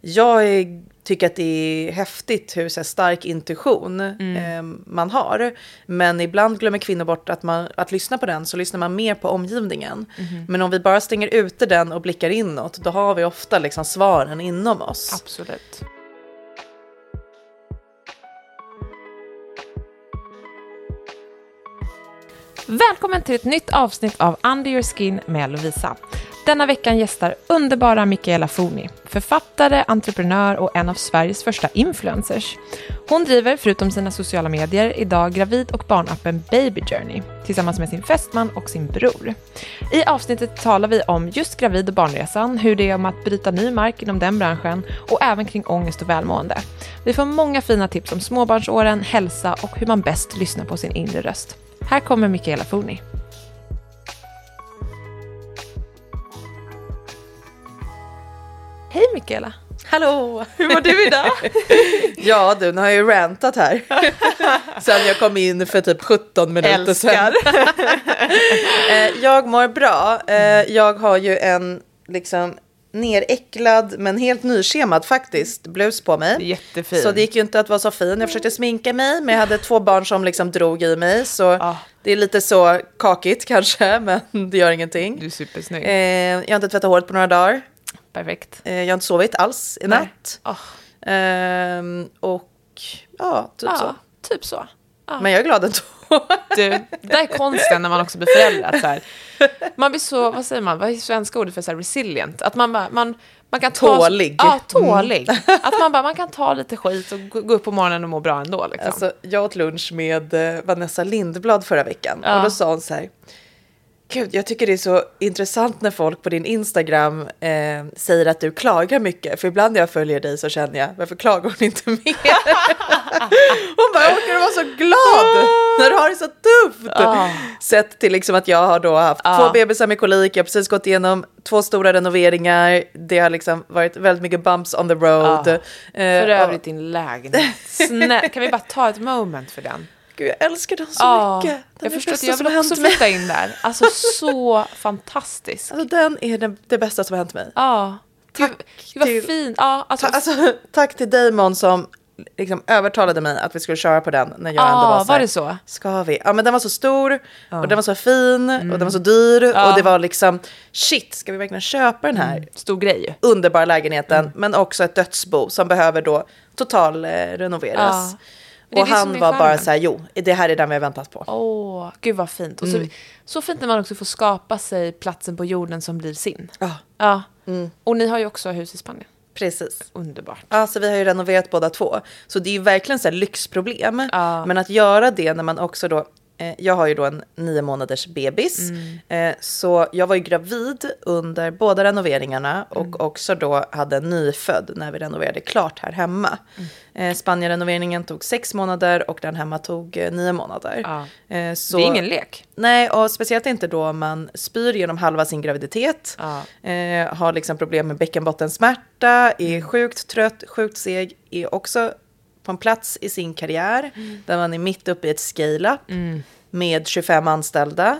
jag är, tycker att det är häftigt hur så här, stark intuition eh, man har. Men ibland glömmer kvinnor bort att, man, att lyssna på den, så lyssnar man mer på omgivningen. Men om vi bara stänger ute den och blickar inåt, då har vi ofta liksom svaren inom oss. Absolut. Välkommen till ett nytt avsnitt av Under your skin med Lovisa. Denna veckan gästar underbara Michaela Foni, författare, entreprenör och en av Sveriges första influencers. Hon driver, förutom sina sociala medier, idag gravid och barnappen Baby Journey tillsammans med sin fästman och sin bror. I avsnittet talar vi om just gravid och barnresan, hur det är om att bryta ny mark inom den branschen och även kring ångest och välmående. Vi får många fina tips om småbarnsåren, hälsa och hur man bäst lyssnar på sin inre röst. Här kommer Michaela Foni. Hej Michaela! Hallå! Hur mår du idag? Ja du, nu har jag ju rantat här. Sen jag kom in för typ 17 minuter sedan. Eh, jag mår bra. Eh, Jag har ju en liksom neräcklad men helt nyschemad faktiskt blus på mig. Jättefin. Så det gick ju inte att vara så fin. Jag försökte sminka mig men jag hade två barn som liksom drog i mig. Så Ah. det är lite så kakigt kanske men det gör ingenting. Du är supersnygg. Eh, jag har inte tvättat håret på några dagar. Perfekt. Eh, jag har inte sovit alls i natt. Oh. Ehm, och ja, typ Ja, så. typ så. Ja. Men jag är glad ändå. Du, det där är konsten när man också blir förälder. Så här, man blir så, vad säger man, vad är svenska ordet för så här resilient? Att man man, man kan ta... Tålig. Ja, tålig. Att man bara, man kan ta lite skit och gå gå upp på morgonen och må bra ändå. Liksom. Alltså, jag åt lunch med eh, Vanessa Lindblad förra veckan. Ja. Och då sa hon så här. Gud, jag tycker det är så intressant när folk på din Instagram eh, säger att du klagar mycket. För ibland när jag följer dig så känner jag, varför klagar hon inte mer? hon bara, åker du vara så glad när du har det så tufft? Ah. Sett till liksom att jag har då haft Ah. två bebisar med kolik, jag har precis gått igenom två stora renoveringar. Det har liksom varit väldigt mycket bumps on the road. Ah. Eh, För övrigt din lägenhet. Snä, kan vi bara ta ett moment för den? Gud, jag älskar den så Ja, mycket. Den jag förstår jag vill också flytta in där. Alltså så fantastisk. Alltså den är det, det bästa som har hänt mig. Ja. Tack gud till- fint. Ja, alltså, Ta, alltså, tack till Damon som liksom övertalade mig att vi skulle köra på den när jag ändå Ja, var så var här, det så? Ska vi? Ja men den var så stor och den var så fin och den var så dyr Mm. Ja. och det var liksom shit, ska vi verkligen köpa den här stor grej underbara lägenheten Mm. men också ett dödsbo som behöver då total eh, renoveras. Och han var bara så här, jo, det här är den vi har väntat på. Åh, gud vad fint. Och så, så fint när man också får skapa sig platsen på jorden som blir sin. Ja, Ja. Och ni har ju också hus i Spanien. precis. Underbart. Ja, så vi har ju renoverat båda två. Så det är ju verkligen så lyxproblem. Ja. Men att göra det när man också då, jag har ju då en nio månaders bebis. Mm. Eh, så jag var ju gravid under båda renoveringarna och Mm. också då hade en nyfödd när vi renoverade klart här hemma. Mm. Eh, Spanien-renoveringen tog sex månader och den hemma tog eh, nio månader. Ja. Eh, så, Det är ingen lek. Nej, och speciellt inte då man spyr genom halva sin graviditet. Ja. Eh, har liksom problem med bäckenbottensmärta, Mm. är sjukt trött, sjukt seg, är också på en plats i sin karriär Mm. där man är mitt uppe i ett scale-up med 25 anställda.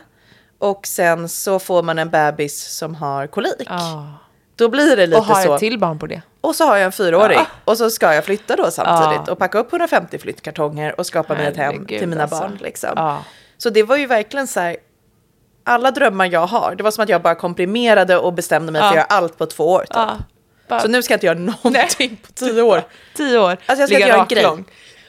Och sen så får man en bebis som har kolik. Ja. Då blir det lite Och har så. ett till barn på det. Och så har jag en fyraåring. Ja. Och så ska jag flytta då samtidigt. Ja. Och packa upp 150 flyttkartonger och skapa mig ett hem till mina alltså. barn. Liksom. Ja. Så det var ju verkligen så här. Alla drömmar jag har, det var som att jag bara komprimerade och bestämde mig för att göra allt på två år. Typ. Bara, Så nu ska jag inte göra någonting på tio år. tio år. Alltså, jag ska inte göra en grej.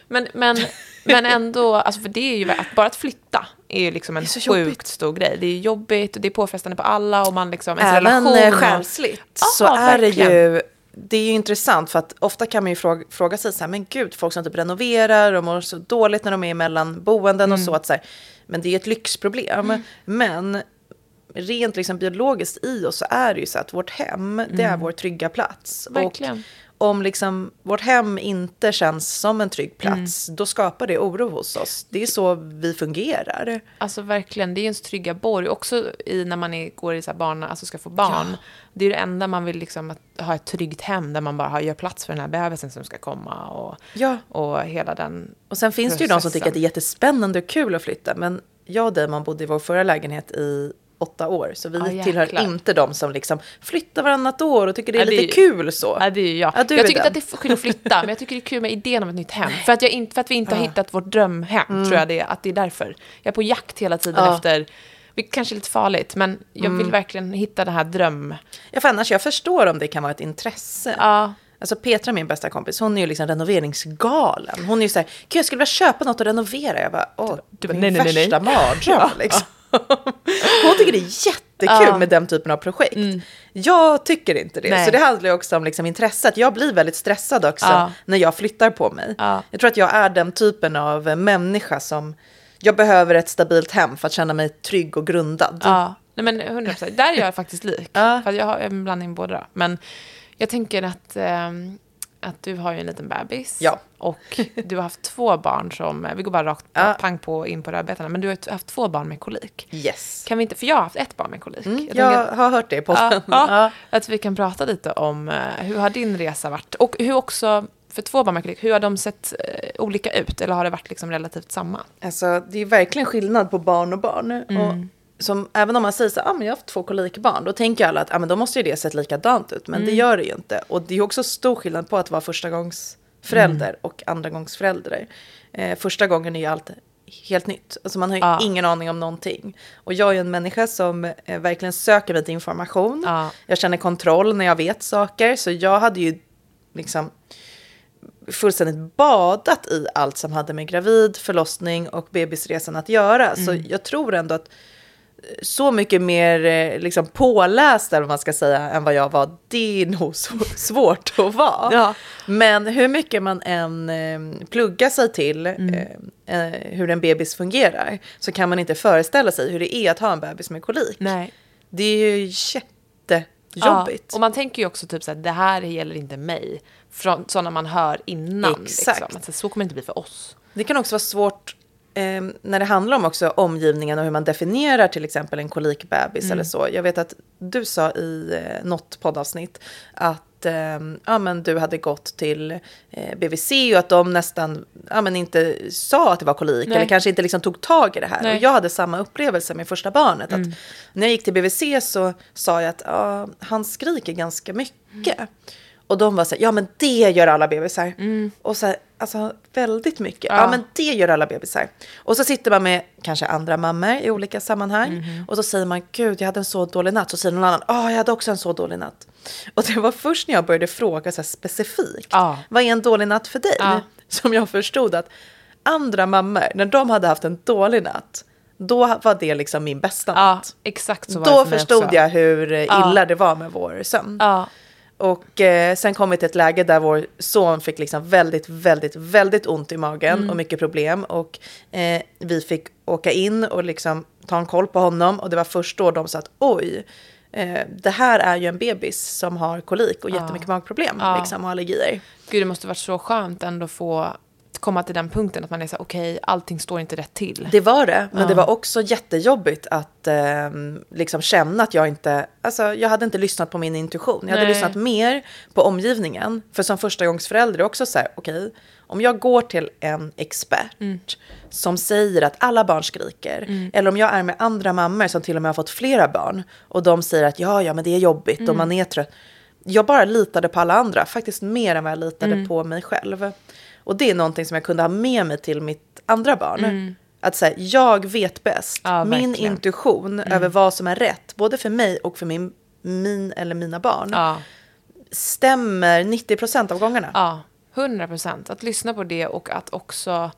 Men, men, men ändå, alltså för det är ju, att bara att flytta är ju liksom en sjukt jobbigt. stor grej. Det är jobbigt och det är påfrestande på alla och man liksom, ens Även relation. eh, och- själsligt Ja, så är det ju det är ju intressant för att ofta kan man ju fråga, fråga sig så här, men gud, folk som typ renoverar och mår så dåligt när de är mellan boenden och Mm. så, att så här, men det är ju ett lyxproblem. Men rent liksom biologiskt i oss så är det ju så att vårt hem, det är vår trygga plats. Mm. Verkligen. Och om liksom vårt hem inte känns som en trygg plats, Mm. då skapar det oro hos oss. Det är så vi fungerar. Alltså verkligen, det är ju ens trygga borg. Också i när man är, går i så barn, alltså ska få barn. Det är det enda man vill, liksom, att ha ett tryggt hem där man bara har, gör plats för den här bebisen som ska komma. Och, Ja. och hela den Och sen finns det ju de som processen. tycker att det är jättespännande och kul att flytta. Men jag och Damon bodde i vår förra lägenhet i åtta år. Så vi Ja, tillhör inte de som liksom flyttar varannat år och tycker det är Ja, det är lite ju- kul så. Ja, det är jag. Ja, du jag tycker inte att det är kul att flytta, men jag tycker det är kul med idén om ett nytt hem. För att, jag för att vi inte har hittat vårt drömhem, tror jag det är, att det är därför. Jag är på jakt hela tiden Mm. Mm. efter, vilket kanske är lite farligt, men jag vill verkligen hitta det här dröm... Ja, för annars, jag förstår om det kan vara ett intresse. Ja, Alltså Petra, min bästa kompis, hon är ju liksom renoveringsgalen. Hon är ju så här, jag skulle vilja köpa något och renovera. Jag bara, åh, Du bara, min nej, nej. värsta mardröm liksom. Hon tycker det är jättekul Ja. med den typen av projekt. Jag tycker inte det. Nej. Så det handlar ju också om liksom intresset. Jag blir väldigt stressad också Ja. när jag flyttar på mig. Ja. Jag tror att jag är den typen av människa som jag behöver ett stabilt hem för att känna mig trygg och grundad. ja. Nej, men 100 procent. Där är jag faktiskt lik. För jag har en blandning båda. Men jag tänker att, ehm, att du har ju en liten bebis. Ja. Och du har haft två barn som, vi går bara rakt Ja. pang på in på rödbetorna, men du har haft två barn med kolik. Yes. Kan vi inte, för jag har haft ett barn med kolik. Mm, Jag jag tänker har hört det i podden. Ja, ja, Ja. Att vi kan prata lite om eh, hur har din resa varit? Och hur också, för två barn med kolik, hur har de sett eh, olika ut? Eller har det varit liksom relativt samma? Alltså, det är verkligen skillnad på barn och barn. Mm. Och som, även om man säger så ah, men jag har haft två kolikbarn, då tänker alla att ah, men då måste ju det sett likadant ut. Men Mm. det gör det ju inte. Och det är också stor skillnad på att vara första gångs förälder Mm. och andra gångs förälder. Eh, första gången är ju allt helt nytt. Alltså man har ju Ja. ingen aning om någonting. Och jag är ju en människa som eh, verkligen söker mig till information. Ja. Jag känner kontroll när jag vet saker. Så jag hade ju liksom fullständigt badat i allt som hade med gravid, förlossning och bebisresan att göra. Så Mm. jag tror ändå att så mycket mer eh, liksom påläst, eller man ska säga, än vad jag var, det är nog svårt att vara. Ja. Men hur mycket man än eh, pluggar sig till Mm. eh, eh, hur en bebis fungerar, så kan man inte föreställa sig hur det är att ha en bebis med kolik. Nej. Det är ju jättejobbigt. Ja, och man tänker ju också typ så här, det här gäller inte mig. Från sådana man hör innan. Exakt. Liksom. Alltså, så kommer det inte bli för oss. Det kan också vara svårt eh, när det handlar om också omgivningen och hur man definierar till exempel en kolikbebis Mm. eller så. Jag vet att du sa i eh, något poddavsnitt att eh, ja, men du hade gått till eh, BVC och att de nästan ja, men inte sa att det var kolik Nej. eller kanske inte liksom tog tag i det här. Nej. Mm. Och jag hade samma upplevelse med första barnet. Att när jag gick till BVC så sa jag att ja, han skriker ganska mycket. Och de var så här, ja men det gör alla bebisar. Och så här, alltså väldigt mycket. Ja. Mm. Ja. men det gör alla bebisar. Och så sitter man med kanske andra mammor i olika sammanhang. Mhm. Och så säger man, gud jag hade en så dålig natt. Så säger någon annan, ja jag hade också en så dålig natt. Och det var först när jag började fråga så här specifikt, Ja. vad är en dålig natt för dig? Ja. Som jag förstod att andra mammor, när de hade haft en dålig natt, då var det liksom min bästa Ja, natt. exakt så var det Då för mig förstod också. jag hur eh, Ja. illa det var med vår sömn. Ja, Och eh, sen kom vi till ett läge där vår son fick liksom väldigt, väldigt, väldigt ont i magen Mm. och mycket problem. Och eh, vi fick åka in och liksom ta en koll på honom. Och det var först då de sa att oj, eh, det här är ju en bebis som har kolik och jättemycket magproblem Ja. liksom, och allergier. gud det måste varit så skönt ändå få komma till den punkten att man är så okej, allting står inte rätt till. Det var det, men Ja. det var också jättejobbigt att eh, liksom känna att jag inte, alltså jag hade inte lyssnat på min intuition. Jag hade Nej. lyssnat mer på omgivningen. För som förstagångsförälder är också så här, okej, om jag går till en expert Mm. som säger att alla barn skriker, eller om jag är med andra mammor som till och med har fått flera barn och de säger att ja, ja, men det är jobbigt Mm. och man är trött. Jag bara litade på alla andra, faktiskt mer än vad jag litade Mm. på mig själv. Och det är någonting som jag kunde ha med mig till mitt andra barn. Att säga, jag vet bäst. Mm. Ja, min verkligen. Mm. intuition över vad som är rätt, både för mig och för min, min eller mina barn, Ja, stämmer 90% av gångerna. ja, 100 procent. Att lyssna på det och att också...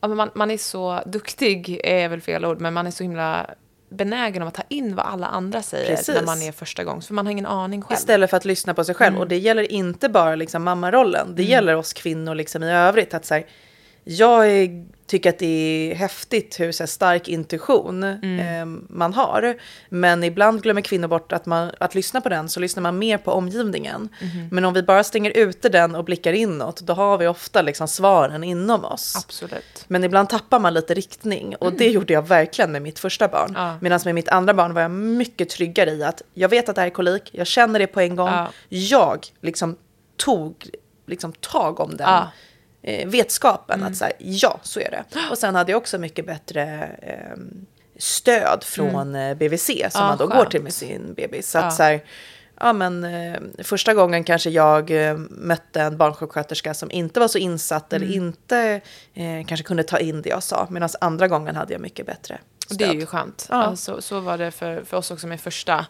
Ja, men man, man är så duktig, är väl fel ord, men man är så himla benägen om att ta in vad alla andra säger Precis. när man är första gångs för man har ingen aning själv. Istället för att lyssna på sig själv. Mm. Och det gäller inte bara liksom mammarollen. Det gäller oss kvinnor liksom i övrigt. Att så här, jag är, tycker att det är häftigt hur så här, stark intuition Mm. eh, man har. Men ibland glömmer kvinnor bort att, man, att lyssna på den. Så lyssnar man mer på omgivningen. Mm-hmm. Men om vi bara stänger ute den och blickar inåt. Då har vi ofta liksom svaren inom oss. Absolut. Men ibland tappar man lite riktning och det gjorde jag verkligen med mitt första barn. Ja. Medan med mitt andra barn var jag mycket tryggare i att jag vet att det här är kolik, jag känner det på en gång. Ja. Jag liksom tog liksom tag om den Ja. Eh, vetskapen att säga ja, så är det. Och sen hade jag också mycket bättre eh, stöd från mm. BVC som ja, man då skönt. går till med sin bebis. Så att Ja. så här, ja men eh, första gången kanske jag eh, mötte en barnsjuksköterska som inte var så insatt Mm. eller inte eh, kanske kunde ta in det jag sa. Medan andra gången hade jag mycket bättre stöd. det är ju skönt. Ja. Alltså, så var det för, för oss också med första.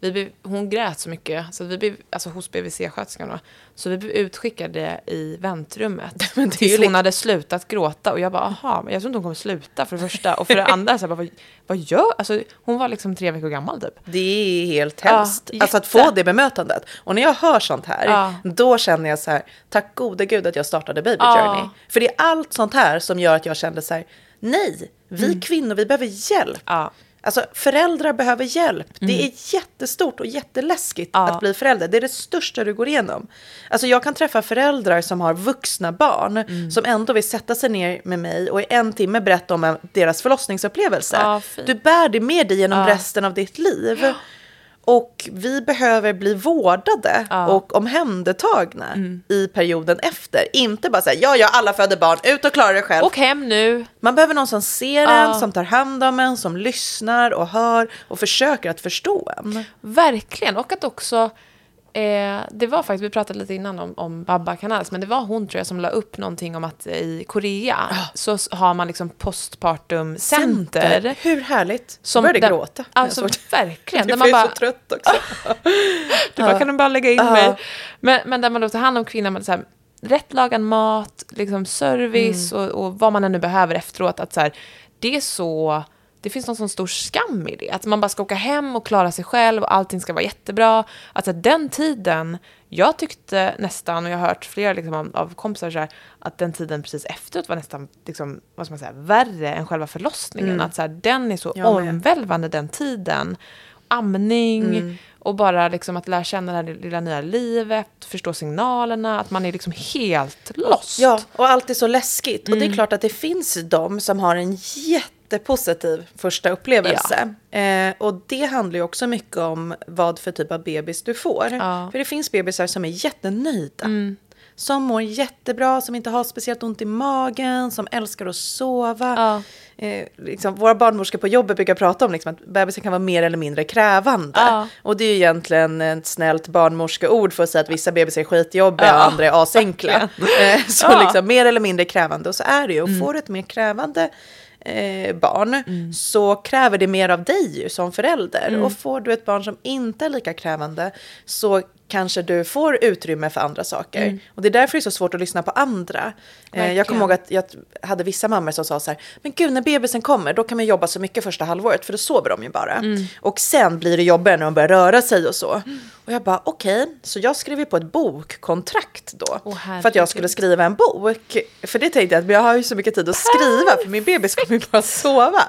Vi blev, hon grät så mycket, så vi blev, alltså hos BVC-sköterskan då. Så vi blev utskickade i väntrummet. Men tills hon li- hade slutat gråta. Och jag bara, aha, men jag tror inte hon kommer sluta för det första. Och för det andra, så jag bara, vad, vad gör... Alltså, hon var liksom tre veckor gammal typ. Det är helt Ja, hemskt. alltså att få det bemötandet. Och när jag hör sånt här, Ja. då känner jag så här, tack gode gud att jag startade Baby Ja. Journey. För det är allt sånt här som gör att jag kände så här, nej, vi Mm. kvinnor, vi behöver hjälp. Alltså föräldrar behöver hjälp. Det är jättestort och jätteläskigt Mm. Ja. att bli förälder. Det är det största du går igenom. Alltså jag kan träffa föräldrar som har vuxna barn Mm. som ändå vill sätta sig ner med mig och i en timme berätta om en- deras förlossningsupplevelse. Ja, du bär det med dig genom Ja. resten av ditt liv. Och vi behöver bli vårdade Ja. Mm. och omhändertagna i perioden efter. Inte bara säga ja, ja, alla föder barn, ut och klara dig själv. Och hem nu. Man behöver någon som ser Ja. en, som tar hand om en, som lyssnar och hör och försöker att förstå en. Verkligen. Och att också... Eh, det var faktiskt, vi pratade lite innan om, om Babba Kanalis, men det var hon tror jag som la upp någonting om att i Korea så s- har man liksom postpartum center. Hur härligt. Som jag började där- gråta. Alltså verkligen. man är bara, så trött också. du bara, kan du bara lägga in Ja. mig? Men, men där man då tar hand om kvinnan med så här, rättlagad mat, liksom service Mm. och, och vad man ännu behöver efteråt. Att så här, det är så... Det finns någon sån stor skam i det. Att man bara ska åka hem och klara sig själv och allting ska vara jättebra. Alltså den tiden, jag tyckte nästan, och jag har hört flera liksom, av, kompisar så här, att den tiden precis efteråt var nästan, liksom, vad ska man säga, värre än själva förlossningen. Att så här, den är så Mm. Jag med. omvälvande den tiden. Amning Mm. och bara liksom att lära känna det här lilla nya livet, förstå signalerna, att man är liksom helt lost. Ja, och allt är så läskigt. Och Mm. det är klart att det finns de som har en jättepositiv första upplevelse. Eh, och det handlar ju också mycket om vad för typ av bebis du får. Ja. Mm. För det finns bebisar som är jättenöjda. Som mår jättebra, som inte har speciellt ont i magen, som älskar att sova. Ja. Eh, liksom, våra barnmorskor på jobbet brukar prata om liksom, att bebisen kan vara mer eller mindre krävande. Ja. Och det är ju egentligen ett snällt barnmorskeord för att säga att vissa bebisar är skitjobbiga Ja. och andra är asenkla. Eh, så Ja. liksom mer eller mindre krävande. Och så är det ju. Och får du ett mer krävande eh, barn så kräver det mer av dig ju som förälder. Och får du ett barn som inte är lika krävande så kanske du får utrymme för andra saker. Och det är därför det är så svårt att lyssna på andra. Eh, jag kommer Verkligen. ihåg att jag hade vissa mammor som sa så här, men gud när bebisen kommer då kan man jobba så mycket första halvåret för då sover de ju bara. Mm. Och sen blir det jobbigare när de börjar röra sig och så. Och jag bara okej, så jag skrev ju på ett bokkontrakt då. Åh, för att jag skulle skriva en bok. För det tänkte jag att jag har ju så mycket tid att skriva för min bebis kommer ju bara sova.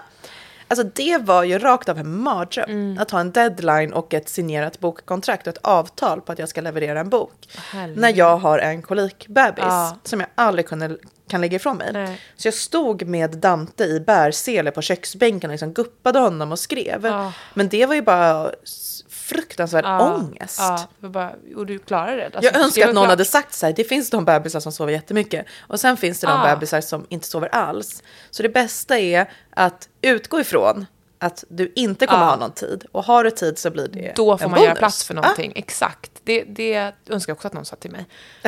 Alltså det var ju rakt av en mardröm. Mm. Att ha en deadline och ett signerat bokkontrakt och ett avtal på att jag ska leverera en bok. herregud. När jag har en kolikbebis Ja. som jag aldrig kunde, kan lägga ifrån mig. Nej. Så jag stod med Dante i bärsele på köksbänken och liksom guppade honom och skrev. Ja. Men det var ju bara fruktansvärd Ja, ångest. Ja, bara, och du klarade det. Alltså, Jag önskar att någon klart. hade sagt så här, det finns de bebisar som sover jättemycket och sen finns det de Ah. bebisar som inte sover alls. Så det bästa är att utgå ifrån att du inte kommer Ah. ha någon tid och har du tid så blir det Då får en man göra bonus. plats för någonting. Exakt. Det, det önskar jag också att någon sa till mig.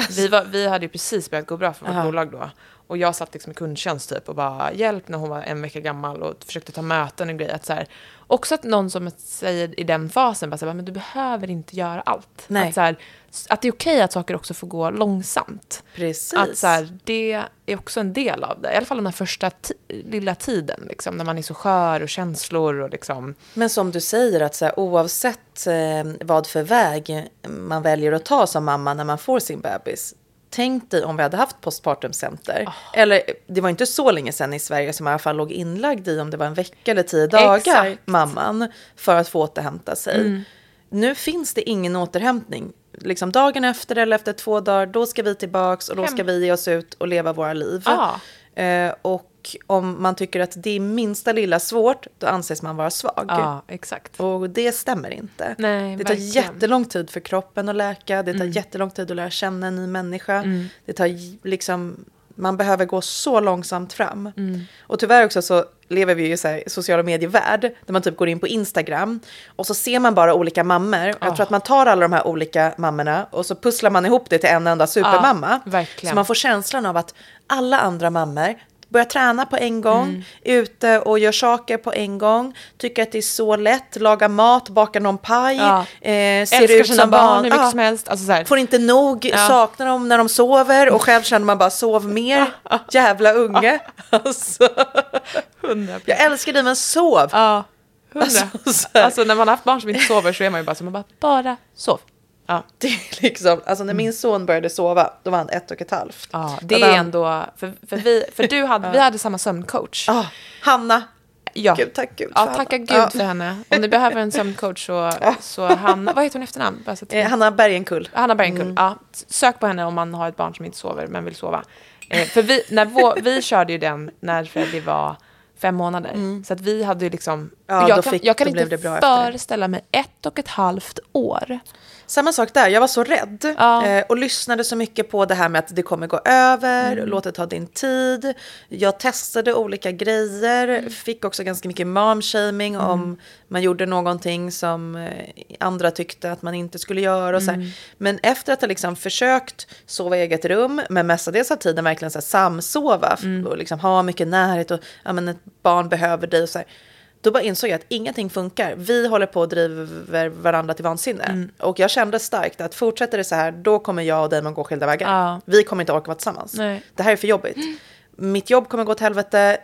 Vi, var, vi hade ju precis börjat gå bra för vårt Aha. bolag då. Och jag satt liksom i kundtjänst typ och bara hjälp när hon var en vecka gammal och försökte ta möten och grejer. Att så här, också att någon som säger i den fasen bara, så här, men du behöver inte göra allt. Nej. Att, så här, att det är okej att saker också får gå långsamt. Precis. Att så här, det är också en del av det. I alla fall den här första lilla tiden, liksom, när man är så skör och känslor och liksom... Men som du säger, att så här, oavsett eh, vad för väg man väljer att ta som mamma när man får sin bebis. Tänk dig om vi hade haft postpartumcenter. Ah. Eller det var inte så länge sedan i Sverige som i alla fall låg inlagd i om det var en vecka eller tio dagar, Exakt. Mm. mamman, för att få återhämta sig. Nu finns det ingen återhämtning. Liksom dagen efter eller efter två dagar, då ska vi tillbaks och då ska vi ge oss ut och leva våra liv. Ja. Eh, och om man tycker att det är minsta lilla svårt, då anses man vara svag. Ja, exakt. Och det stämmer inte. Nej, det tar verkligen. jättelång tid för kroppen att läka, det tar Mm. jättelång tid att lära känna en ny människa. Det tar liksom Man behöver gå så långsamt fram. Mm. Och tyvärr också så lever vi ju i sociala medievärld där man typ går in på Instagram och så ser man bara olika mammor. Jag tror Ah. att man tar alla de här olika mammorna och så pusslar man ihop det till en enda supermamma. verkligen. så man får känslan av att alla andra mammor börjar träna på en gång, Mm. ute och gör saker på en gång, tycker att det är så lätt, lagar mat, bakar någon paj, Ja. eh, ser Älskar ut sina som barn van- hur mycket Ja. som helst. Alltså Får inte nog, Ja. saknar dem när de sover och själv känner man bara sov mer, jävla unge. Alltså, 100 jag älskar dig men sov. Alltså, Alltså, när man har haft barn som inte sover så är man ju bara så, man bara, bara sov. Ja, Det är liksom, alltså när min son började sova, då var han ett och ett halvt. ja det är han- ändå, för, för, vi, för du hade, vi hade samma sömncoach. Ah, Hanna, Ja. gud tack gud Ja, tacka Hanna. gud Ja. för henne. Om ni behöver en sömncoach så, så han, vad heter hon efternamn? Eh, Hanna Bergenkull. Hanna Bergenkull. Mm. Ja, sök på henne om man har ett barn som inte sover men vill sova. Eh, för vi, när vår, vi körde ju den när Freddy var fem månader. Så att vi hade ju liksom... Mm. Ja, jag då kan, fick- jag kan inte blev det bra efter det. föreställa mig ett och ett halvt år. Samma sak där, jag var så rädd Ja. eh, och lyssnade så mycket på det här med att det kommer gå över, Mm. låt det ta din tid. Jag testade olika grejer, Mm. fick också ganska mycket mom-shaming om man gjorde någonting som eh, andra tyckte att man inte skulle göra. Och så Mm. här. Men efter att ha liksom försökt sova i eget rum, men mestadels av tiden verkligen så här samsova Mm. och liksom ha mycket närhet och ja, men ett barn behöver dig och så här. Då bara insåg jag att ingenting funkar. Vi håller på och driver varandra till vansinne. Mm. Och jag kände starkt att fortsätter det så här, då kommer jag och Damon gå skilda vägar. Ja. Vi kommer inte orka vara tillsammans. Nej. Det här är för jobbigt. Mitt jobb kommer gå till helvete,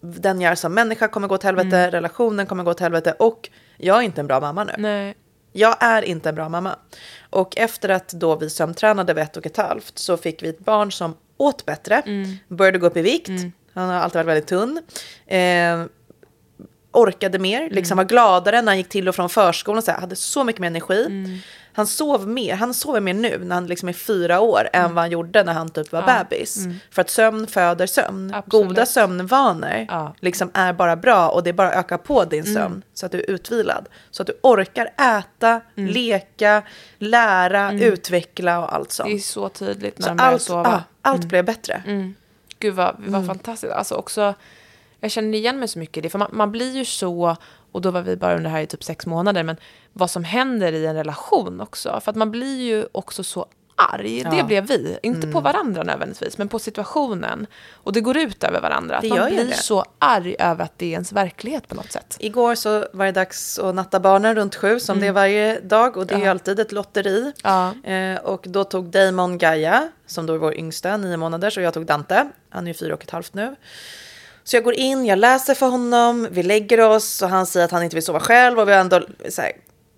den jag är som människa kommer gå till helvete, Mm. relationen kommer gå till helvete och jag är inte en bra mamma nu. Nej. Jag är inte en bra mamma. Och efter att då vi sömntränade vid ett och ett halvt så fick vi ett barn som åt bättre, började gå upp i vikt, han har alltid varit väldigt tunn. Eh, orkade mer, liksom var gladare när han gick till och från förskolan, så här, hade så mycket mer energi. Han sov mer, han sover mer nu när han liksom är fyra år än vad han gjorde när han typ var bebis. För att sömn föder sömn. Absolut. Goda sömnvanor Ja. liksom är bara bra och det är bara att öka på din sömn så att du är utvilad. Så att du orkar äta, leka, lära, utveckla och allt sånt. Det är så tydligt när Så börjar allt, sova. ja, allt blev bättre. Gud vad, vad Mm. fantastiskt. Alltså också, jag känner igen mig så mycket i det. För man, man blir ju så, och då var vi bara under det här i typ sex månader, men vad som händer i en relation också. För att man blir ju också så arg. Det Ja. Mm. blev vi. Inte på varandra nödvändigtvis, men på situationen. Och det går ut över varandra. Att Det man blir det. så arg över att det är ens verklighet på något sätt. Igår så var det dags att natta barnen runt sju som det är varje dag och det är ju alltid ett lotteri. Ja. Eh, och då tog Damon Gaia, som då är vår yngsta, nio månader, och jag tog Dante, han är ju fyra och ett halvt nu. Så jag går in, jag läser för honom, vi lägger oss och han säger att han inte vill sova själv och vi ändå här,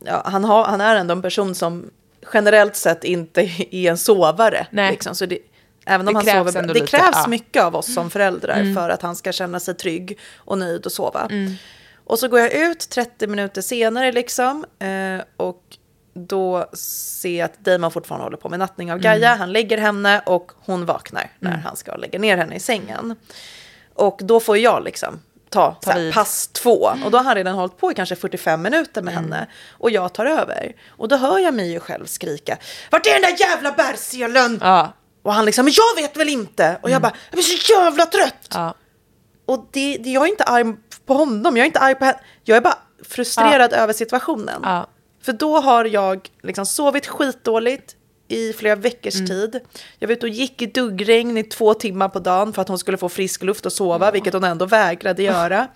ja, han, har, han är ändå en person som generellt sett inte är en sovare. Nej. Liksom. Så det, även om Det han sover det lite, krävs ja. Mm. mycket av oss som föräldrar för att han ska känna sig trygg och nöjd och sova. Mm. Och så går jag ut 30 minuter senare liksom eh, och då ser jag att Damon fortfarande håller på med nattning av Gaia. Mm. Han lägger henne och hon vaknar när han ska lägga ner henne i sängen. Och då får jag liksom ta, Ta här, pass två. Och då har han redan hållit på i kanske 45 minuter med Mm. henne. Och jag tar över. Och då hör jag mig ju själv skrika. Vart är den där jävla bärselen? Ja. Och han liksom, men jag vet väl inte. Och jag bara, jag blir så jävla trött. Ja. Och det, det, jag är inte arg på honom, jag är inte arg på henne. Jag är bara frustrerad över situationen. Ja. För då har jag liksom sovit skitdåligt i flera veckors Mm. tid. Jag var ute och gick i duggregn i två timmar på dagen för att hon skulle få frisk luft och sova, vilket hon ändå vägrade göra.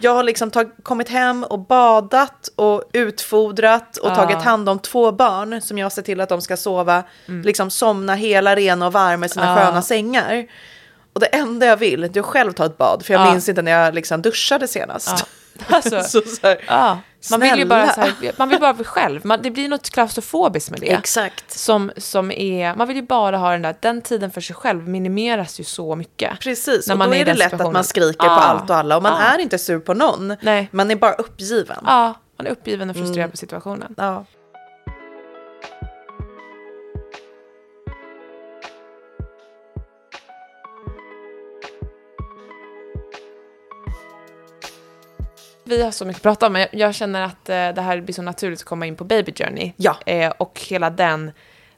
Jag har liksom tag- kommit hem och badat och utfodrat och Ja. tagit hand om två barn som jag ser till att de ska sova, liksom somna hela, rena och varma i sina Mm. Ja. sköna sängar. Och det enda jag vill det är att själv ta ett bad, för jag Ja. minns inte när jag liksom duschade senast. Ja. Alltså, så, så här, Man vill ju bara, så här, man vill bara vara själv. Man, det blir något klaustrofobiskt med det. Exakt. Som, som är, man vill ju bara ha den där, den tiden för sig själv minimeras ju så mycket. Precis, När och man då är det lätt att man skriker Ja. på allt och alla och man Ja. är inte sur på någon. Nej. Man är bara uppgiven. Ja, man är uppgiven och frustrerad Mm. på situationen. Ja. Vi har så mycket att prata om, men jag- jag känner att eh, det här blir så naturligt att komma in på Baby Journey. Ja. Eh, och hela den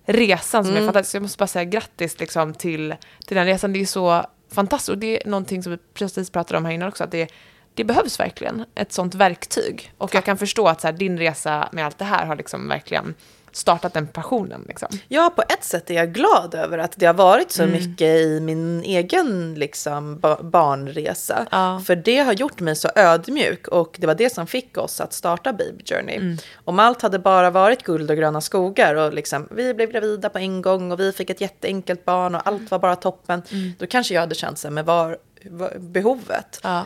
resan som är fantastisk. Jag måste bara säga grattis liksom, till, till den resan. Det är så fantastiskt. Och det är någonting som vi precis pratade om här innan också. Att det, det behövs verkligen ett sånt verktyg. Och jag kan förstå att så här, din resa med allt det här har liksom verkligen startat den passionen. Liksom. Ja, på ett sätt är jag glad över att det har varit så Mm. mycket i min egen liksom, ba- barnresa. Ja. För det har gjort mig så ödmjuk och det var det som fick oss att starta Baby Journey. Mm. Om allt hade bara varit guld och gröna skogar och liksom, vi blev gravida på en gång och vi fick ett jätteenkelt barn och allt var bara toppen. Mm. Då kanske jag hade känt sig med var, var behovet. Ja.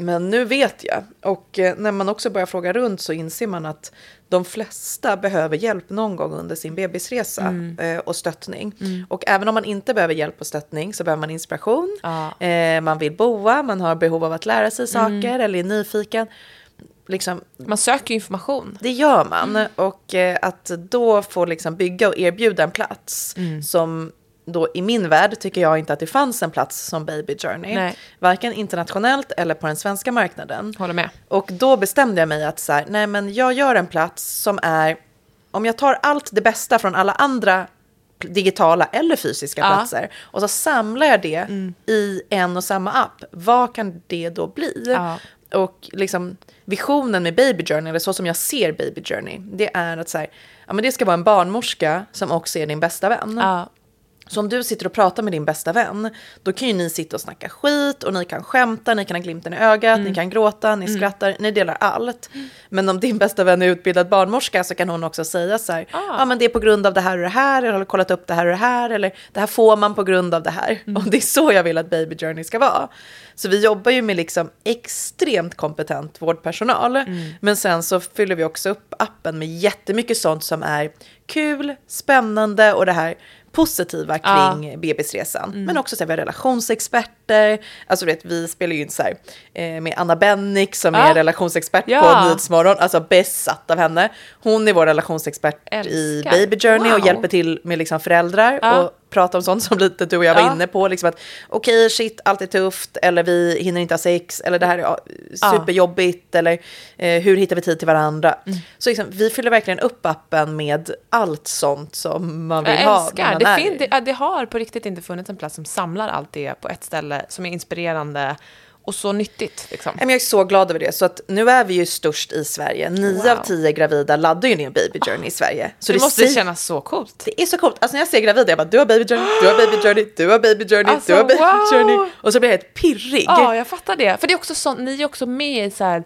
Men nu vet jag. Och eh, när man också börjar fråga runt så inser man att de flesta behöver hjälp någon gång under sin bebisresa Mm. eh, och stöttning. Och även om man inte behöver hjälp och stöttning så behöver man inspiration. Ja. Eh, man vill boa, man har behov av att lära sig saker Mm. eller är nyfiken. Liksom, Man söker information. det gör man. Och eh, att då få liksom bygga och erbjuda en plats Mm. som då i min värld tycker jag inte att det fanns en plats som Baby Journey. Nej. Varken internationellt eller på den svenska marknaden. Håller med. Och då bestämde jag mig att så här, nej men jag gör en plats som är, om jag tar allt det bästa från alla andra digitala eller fysiska Ja. Mm. platser och så samlar jag det i en och samma app, vad kan det då bli? Ja. Och liksom visionen med Baby Journey, eller så som jag ser Baby Journey, det är att så här, ja, men det ska vara en barnmorska som också är din bästa vän. Ja. Så om du sitter och pratar med din bästa vän, då kan ju ni sitta och snacka skit och ni kan skämta, ni kan ha glimten i ögat, Mm. ni kan gråta, ni skrattar, ni delar allt. Men om din bästa vän är utbildad barnmorska så kan hon också säga så här, ja Ah. men det är på grund av det här och det här, eller har kollat upp det här och det här, eller det här får man på grund av det här. Mm. Och det är så jag vill att Baby Journey ska vara. Så vi jobbar ju med liksom extremt kompetent vårdpersonal, Mm. men sen så fyller vi också upp appen med jättemycket sånt som är kul, spännande och det här positiva Ja. kring bebisresan. Men också så här, vi har relationsexperter. Alltså du vet, vi spelar ju in så här eh, med Anna Bennick som Ja. är relationsexpert Ja. på Nyhetsmorgon. Alltså besatt av henne. Hon är vår relationsexpert i Älskar. Baby Journey och Wow. hjälper till med liksom föräldrar. Ja. Och prata om sånt som lite du och jag var Ja. inne på. Liksom att okej, shit, allt är tufft. Eller vi hinner inte ha sex. Eller det här är ja, superjobbigt. Eller eh, hur hittar vi tid till varandra? Mm. Så liksom, vi fyller verkligen upp appen med allt sånt som man vill Jag ha. älskar. Det, fin- det, ja, det har på riktigt inte funnits en plats som samlar allt det på ett ställe som är inspirerande och så nyttigt. Liksom. Jag är så glad över det. Så att nu är vi ju störst i Sverige. Nio Wow. av tio gravida laddar ju ner Baby Journey i Sverige. Så det, det, måste kännas så coolt. det är så coolt. Alltså när jag ser gravida, jag bara du har Baby Journey, du har Baby Journey, du har Baby Journey, Alltså, du har Baby wow. Journey. Och så blir jag helt pirrig. Ja, jag fattar det. För det är också sånt, ni är också med i så här,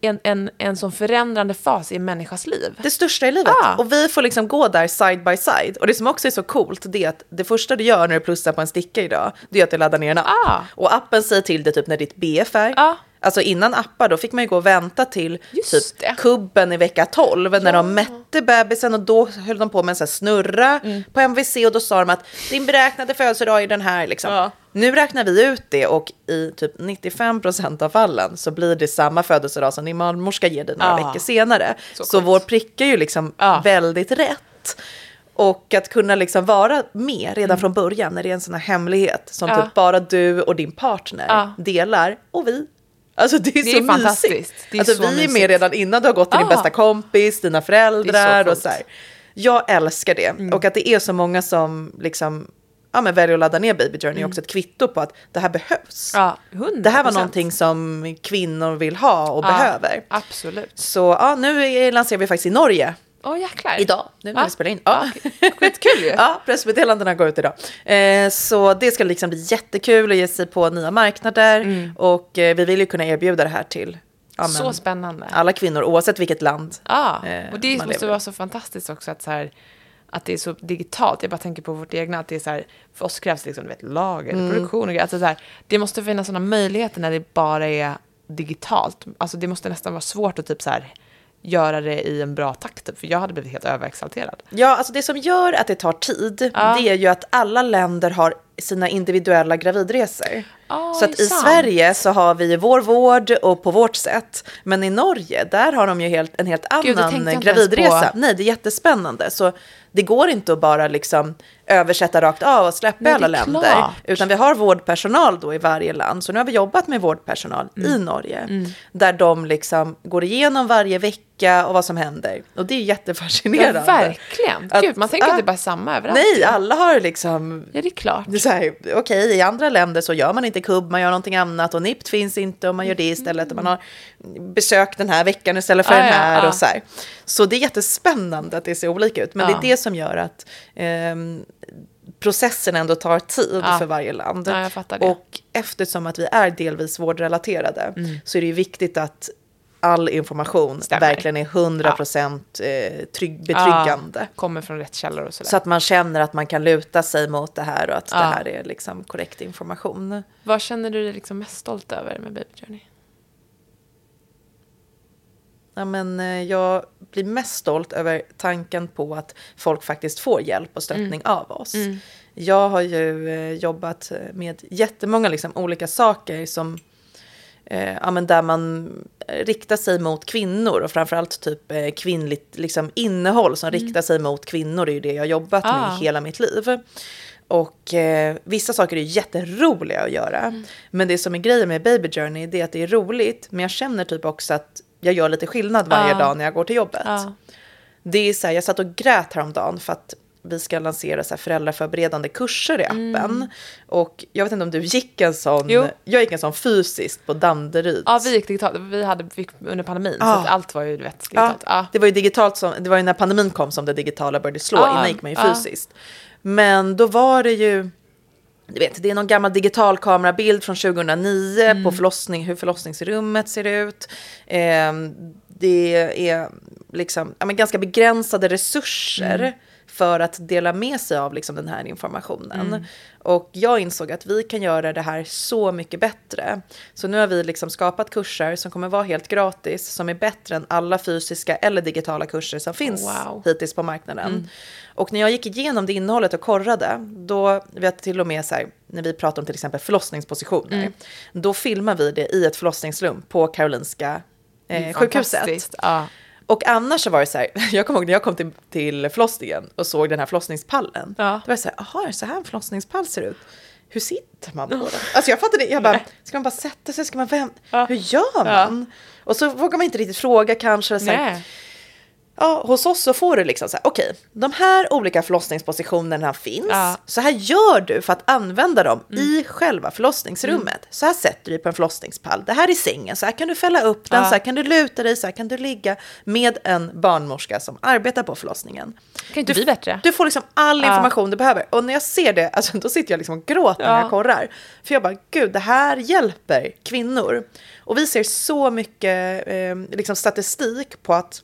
en, en, en sån förändrande fas i en människas liv. Det största i livet. Ah. Och vi får liksom gå där side by side. Och det som också är så coolt, det är att det första du gör när du plussar på en sticka idag, det är att du laddar ner en app. Ah. Och appen säger till dig typ när ditt BF är. Ah. Alltså innan appar, då fick man ju gå och vänta till Just typ det. kubben i vecka 12 när de mätte bebisen och då höll de på med en sån snurra Mm. på MVC och då sa de att din beräknade födelsedag är den här liksom. Ja. Nu räknar vi ut det och i typ 95% av fallen så blir det samma födelsedag som din barnmorska ger dig några Ja. veckor senare. Så Så, vår prick är ju liksom Ja. väldigt rätt. Och att kunna liksom vara med redan från början när det är en sån här hemlighet som Mm. Ja. typ bara du och din partner Ja. delar och vi. Alltså det är Det så är fantastiskt. mysigt. Det är alltså, så vi är med mysigt. redan innan du har gått till din Ja. bästa kompis, dina föräldrar så och så här. Jag älskar det. Mm. Och att det är så många som liksom ja, men väljer att ladda ner Baby Journey är också ett kvitto på att det här behövs. Mm. Ja, 100%. Det här var någonting som kvinnor vill ha och Ja, behöver. Absolut. Så ja, nu lanserar vi faktiskt i Norge. Åh jäklar. Idag, nu när Ja. vi spelar in. Ja. Skitkul ju. Ja, pressmeddelandena går ut idag. Eh, så det ska liksom bli jättekul att ge sig på nya marknader. Och eh, vi vill ju kunna erbjuda det här till ja, men, så spännande. alla kvinnor oavsett vilket land. Ja, eh, och det måste lever vara så fantastiskt också att, så här, att det är så digitalt. Jag bara tänker på vårt egna, att det är så här, för oss krävs liksom, du vet, lager, Mm. produktion och grejer. Alltså, så här, det måste finnas sådana möjligheter när det bara är digitalt. Alltså det måste nästan vara svårt att typ så här, göra det i en bra takt, för jag hade blivit helt överexalterad. Ja, alltså det som gör att det tar tid, Ja. det är ju att alla länder har sina individuella gravidresor. Ja, så att i sant. Sverige så har vi vår vård och på vårt sätt. Men i Norge, där har de ju helt, en helt Gud, annan ens gravidresa. Nej, det är jättespännande. Så det går inte att bara liksom översätta rakt av och släppa Nej, alla länder. klart. Utan vi har vårdpersonal då i varje land. Så nu har vi jobbat med vårdpersonal Mm. i Norge. Där de liksom går igenom varje vecka och vad som händer. Och det är Ja, jättefascinerande. verkligen. Att- Gud, man tänker att ah, det är bara samma överallt. Nej, alla har liksom Ja, det är klart. det så här, okej, i andra länder så gör man inte kubb, man gör någonting annat och NIPT finns inte och man gör det istället man har besök den här veckan istället för Ah, den ja, här ah. och så här. Så det är jättespännande att det ser olika ut, men Ja. det är det som gör att ehm, processen ändå tar tid Ja. för varje land. Ja. Och eftersom att vi är delvis vårdrelaterade så är det ju viktigt att all information Mm. Stämmer. verkligen är 100% eh, trygg, betryggande. Ja, kommer från rätt källor och sådär. Så att man känner att man kan luta sig mot det här och att Ja. det här är liksom korrekt information. Vad känner du dig liksom mest stolt över med Baby Journey? Ja, men, eh, jag blir mest stolt över tanken på att folk faktiskt får hjälp och stöttning av oss. Jag har ju eh, jobbat med jättemånga liksom, olika saker som eh, ja, men där man riktar sig mot kvinnor och framförallt typ eh, kvinnligt liksom, innehåll som riktar sig mot kvinnor är ju det jag har jobbat Ah. med hela mitt liv. Och eh, vissa saker är jätteroliga att göra. Men det som är grejen med Baby Journey det är att det är roligt men jag känner typ också att jag gör lite skillnad varje Ah. dag när jag går till jobbet. Ja. Det är så här, jag satt och grät häromdagen för att vi ska lansera så här föräldraförberedande kurser i appen. Och jag vet inte om du gick en sån, Jo. jag gick en sån fysiskt på Danderyd. ja, vi gick digitalt. Vi hade fick under pandemin, så Ja. att allt var ju du vet, digitalt. Ja. Det var ju digitalt som, det var ju när pandemin kom som det digitala började slå, Ja, innan gick man ju fysiskt. Men då var det ju, du vet, det är någon gammal digital kamerabild från 2009 Mm. på förlossning, hur förlossningsrummet ser ut. Ehm, det är liksom, ja, men ganska begränsade resurser Mm. För att dela med sig av liksom, den här informationen. Mm. Och jag insåg att vi kan göra det här så mycket bättre. Så nu har vi liksom skapat kurser som kommer vara helt gratis, som är bättre än alla fysiska eller digitala kurser som finns Wow. hittills på marknaden. Och när jag gick igenom det innehållet och korrade, då vet till och med så här, när vi pratar om till exempel förlossningspositioner, då filmar vi det i ett förlossningsrum på Karolinska eh, sjukhuset. Ja. Och annars så var det så här, jag kommer ihåg när jag kom till, till förlossningen och såg den här förlossningspallen. Ja. Då var det så här, jaha, så här en förlossningspall ser ut? Hur sitter man på den? Alltså jag fattade det, jag bara, ska man bara sätta sig, ska man vem, Ja. hur gör man? Och så vågar man inte riktigt fråga kanske. Så. Ja, hos oss så får du liksom så här, okej, de här olika förlossningspositionerna finns. Ja. Mm. Så här gör du för att använda dem i själva förlossningsrummet. Så här sätter du dig på en förlossningspall. Det här är sängen, så här kan du fälla upp den, Ja. så här kan du luta dig, så här kan du ligga med en barnmorska som arbetar på förlossningen. Kan inte bli bättre. Du får liksom all Ja. information du behöver. Och när jag ser det, alltså, då sitter jag liksom och gråter när Ja. jag korrar. För jag bara, gud, det här hjälper kvinnor. Och vi ser så mycket eh, liksom statistik på att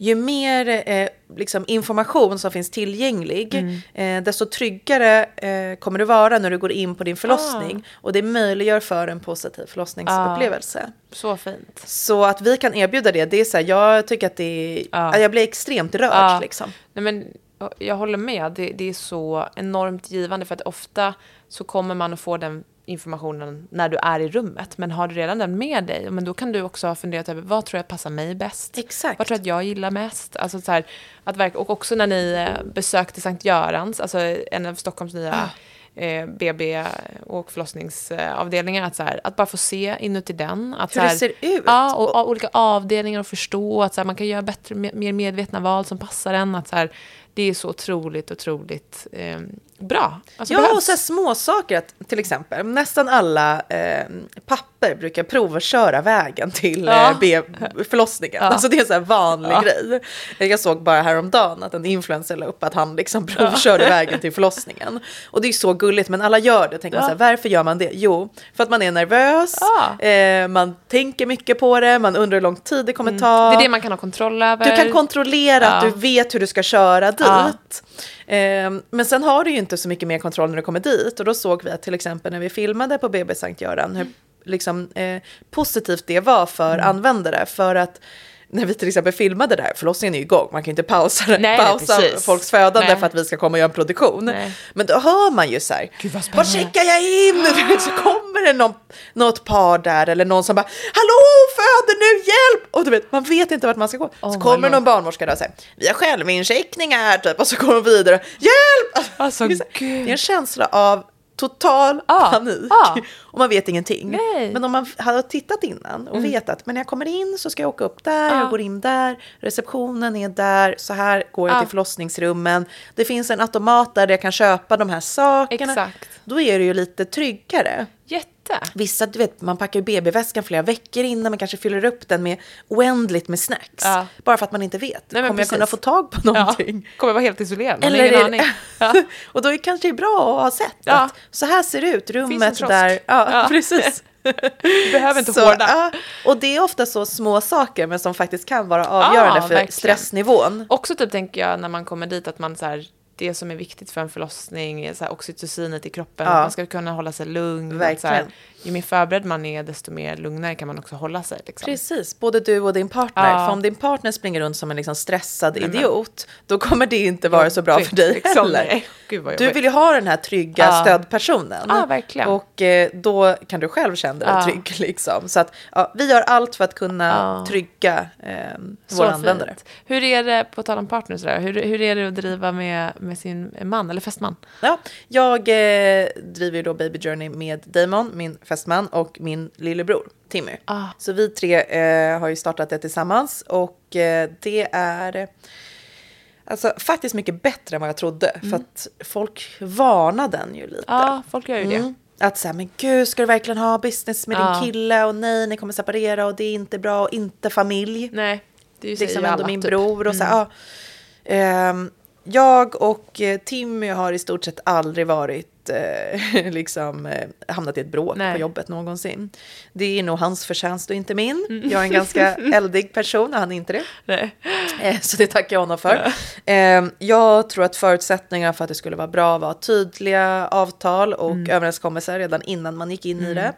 ju mer eh, liksom information som finns tillgänglig, Mm. eh, desto tryggare eh, kommer du vara när du går in på din förlossning. Ah. Och det möjliggör för en positiv förlossningsupplevelse. Så fint. Så att vi kan erbjuda det, det är så här, jag tycker att det är, Ja. jag blir extremt rörd Ja. liksom. Nej, men, jag håller med. Det, det är så enormt givande för att ofta så kommer man att få den informationen när du är i rummet. Men har du redan den med dig, men då kan du också ha funderat över vad tror jag passar mig bäst? Exakt. Vad tror jag att jag gillar mest? Alltså så här, att verk- och också när ni eh, besökte Sankt Görans, alltså en av Stockholms nya Ah. eh, BB och förlossningsavdelningar, att, så här, att bara få se inuti den. Att, Hur så det här, ser ut. Ja, och, och olika avdelningar och förstå att så här, man kan göra bättre, mer medvetna val som passar en. Att, så det är så otroligt, otroligt eh, bra. Alltså, Ja, behövs. och så små saker att till exempel nästan alla eh, papper brukar provköra vägen till Ja. eh, B- förlossningen. Ja. Alltså det är en så här vanlig Ja. grej. Jag såg bara häromdagen att en influencer la upp att han liksom provkörde vägen till förlossningen. Och det är så gulligt, men alla gör det. Tänker man Ja. så här, varför gör man det? Jo, för att man är nervös, Ja. eh, man tänker mycket på det, man undrar hur lång tid det kommer ta. Mm. Det är det man kan ha kontroll över. Du kan kontrollera att Ja. du vet hur du ska köra dit. Ja. Ehm, men sen har du ju inte så mycket mer kontroll när du kommer dit. Och då såg vi att till exempel när vi filmade på BB Sankt Göran hur liksom, eh, positivt det var för Mm. användare. För att när vi till exempel filmade där, förlossningen är ju igång, man kan ju inte pausa, Nej, pausa precis. folks födande Nej. för att vi ska komma och göra en produktion. Nej. Men då hör man ju så här, Gud, vad var spännande. checkar jag in? Så kommer det någon, något par där eller någon som bara, hallå händer nu? Hjälp! Och du vet, man vet inte vart man ska gå. Oh så kommer någon barnmorska där och säger, vi har självincheckningar typ. Och så går de vidare, hjälp! Alltså, det är en känsla av total Ja, panik. ja. Och man vet ingenting. Nej. Men om man hade tittat innan och Mm. vet att men när jag kommer in så ska jag åka upp där, Ja. jag går in där, receptionen är där, så här går jag Ja. till förlossningsrummen. Det finns en automat där jag kan köpa de här sakerna. Exakt. Då är det ju lite tryggare. Jätte. Vissa, du vet, man packar ju BB-väskan flera veckor innan, man kanske fyller upp den med oändligt med snacks. Ja. Bara för att man inte vet. Nej, Kommer jag kunna precis. få tag på Ja. någonting? Kommer vara helt isolerad. Eller ingen är aning. Ja. och då är det kanske bra att ha sett Ja. att så här ser det ut, rummet där. Ja, Ja. precis. Du behöver inte Så, hårda. ja, och det är ofta så små saker men som faktiskt kan vara avgörande för verkligen. stressnivån. Också typ tänker jag när man kommer dit att man så här, det som är viktigt för en förlossning så här, oxytocinet i kroppen, Ja. att man ska kunna hålla sig lugn. Att så här, Verkligen. Ju mer förberedd man är, desto mer lugnare kan man också hålla sig. Liksom. Precis, både du och din partner. Ja. För om din partner springer runt som en liksom stressad Nej, men- idiot, då kommer det inte vara så bra för dig liksom. heller. Du vill ju ha den här trygga Ja. stödpersonen. Ja, verkligen. Och eh, då kan du själv känna dig Ja. trygg. Liksom. Så att, ja, vi gör allt för att kunna trygga eh, våra användare. Hur är det, på tal om partners, hur, hur är det att driva med, med sin man eller fästman? Ja, jag eh, driver ju då Baby Journey med Damon, min fästman, och min lillebror Timmy. Ah. Så vi tre eh, har ju startat det tillsammans och eh, det är alltså, faktiskt mycket bättre än vad jag trodde. För att folk varnar den ju lite. Ja, folk gör ju det. Mm. Att säga, men gud, ska du verkligen ha business med Ja. din kille? Och nej, ni kommer separera och det är inte bra och inte familj. Nej, det är ju liksom ändå alla, min typ. bror och så här, ja. Ehm, Jag och eh, Timmy har i stort sett aldrig varit eh, liksom eh, hamnat i ett bråk Nej. på jobbet någonsin. Det är nog hans förtjänst och inte min. Mm. Jag är en ganska eldig person och han är inte det. Nej. Eh, Så det tackar jag honom för. Eh, Jag tror att förutsättningarna för att det skulle vara bra var tydliga avtal och Mm. överenskommelser redan innan man gick in i det.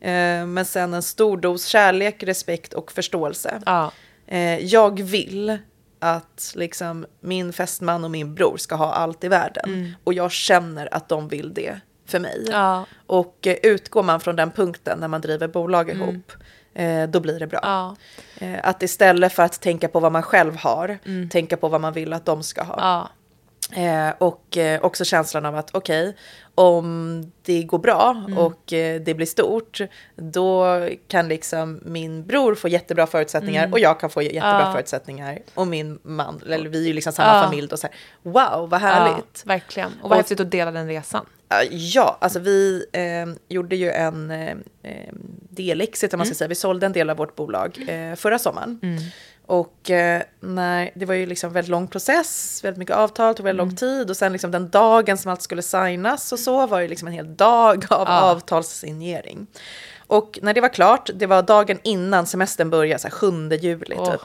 Eh, Men sen en stor dos kärlek, respekt och förståelse. Ja. Eh, Jag vill att liksom min fästman och min bror ska ha allt i världen. Och jag känner att de vill det för mig. Mm. Ja. Och eh, utgår man från den punkten när man driver bolag ihop, eh, då blir det bra. Ja. Eh, Att istället för att tänka på vad man själv har, tänka på vad man vill att de ska ha. Ja. Eh, och eh, också känslan av att okej, om det går bra och eh, det blir stort, då kan liksom min bror få jättebra förutsättningar och jag kan få jättebra Ja. förutsättningar. Och min man, eller vi är ju liksom samma Ja. familj då, så här, wow vad härligt. Ja, verkligen. Och vad häftigt att dela den resan. Ja, alltså vi eh, gjorde ju en eh, eh, delexit, om man ska säga. Vi sålde en del av vårt bolag eh, förra sommaren. Och eh, när, det var ju liksom väldigt lång process, väldigt mycket avtal, tog väldigt lång tid. Och sen liksom den dagen som allt skulle signas och så var det liksom en hel dag av Ja. avtalssignering. Och när det var klart, det var dagen innan semestern började, så här 7 juli Åh. typ.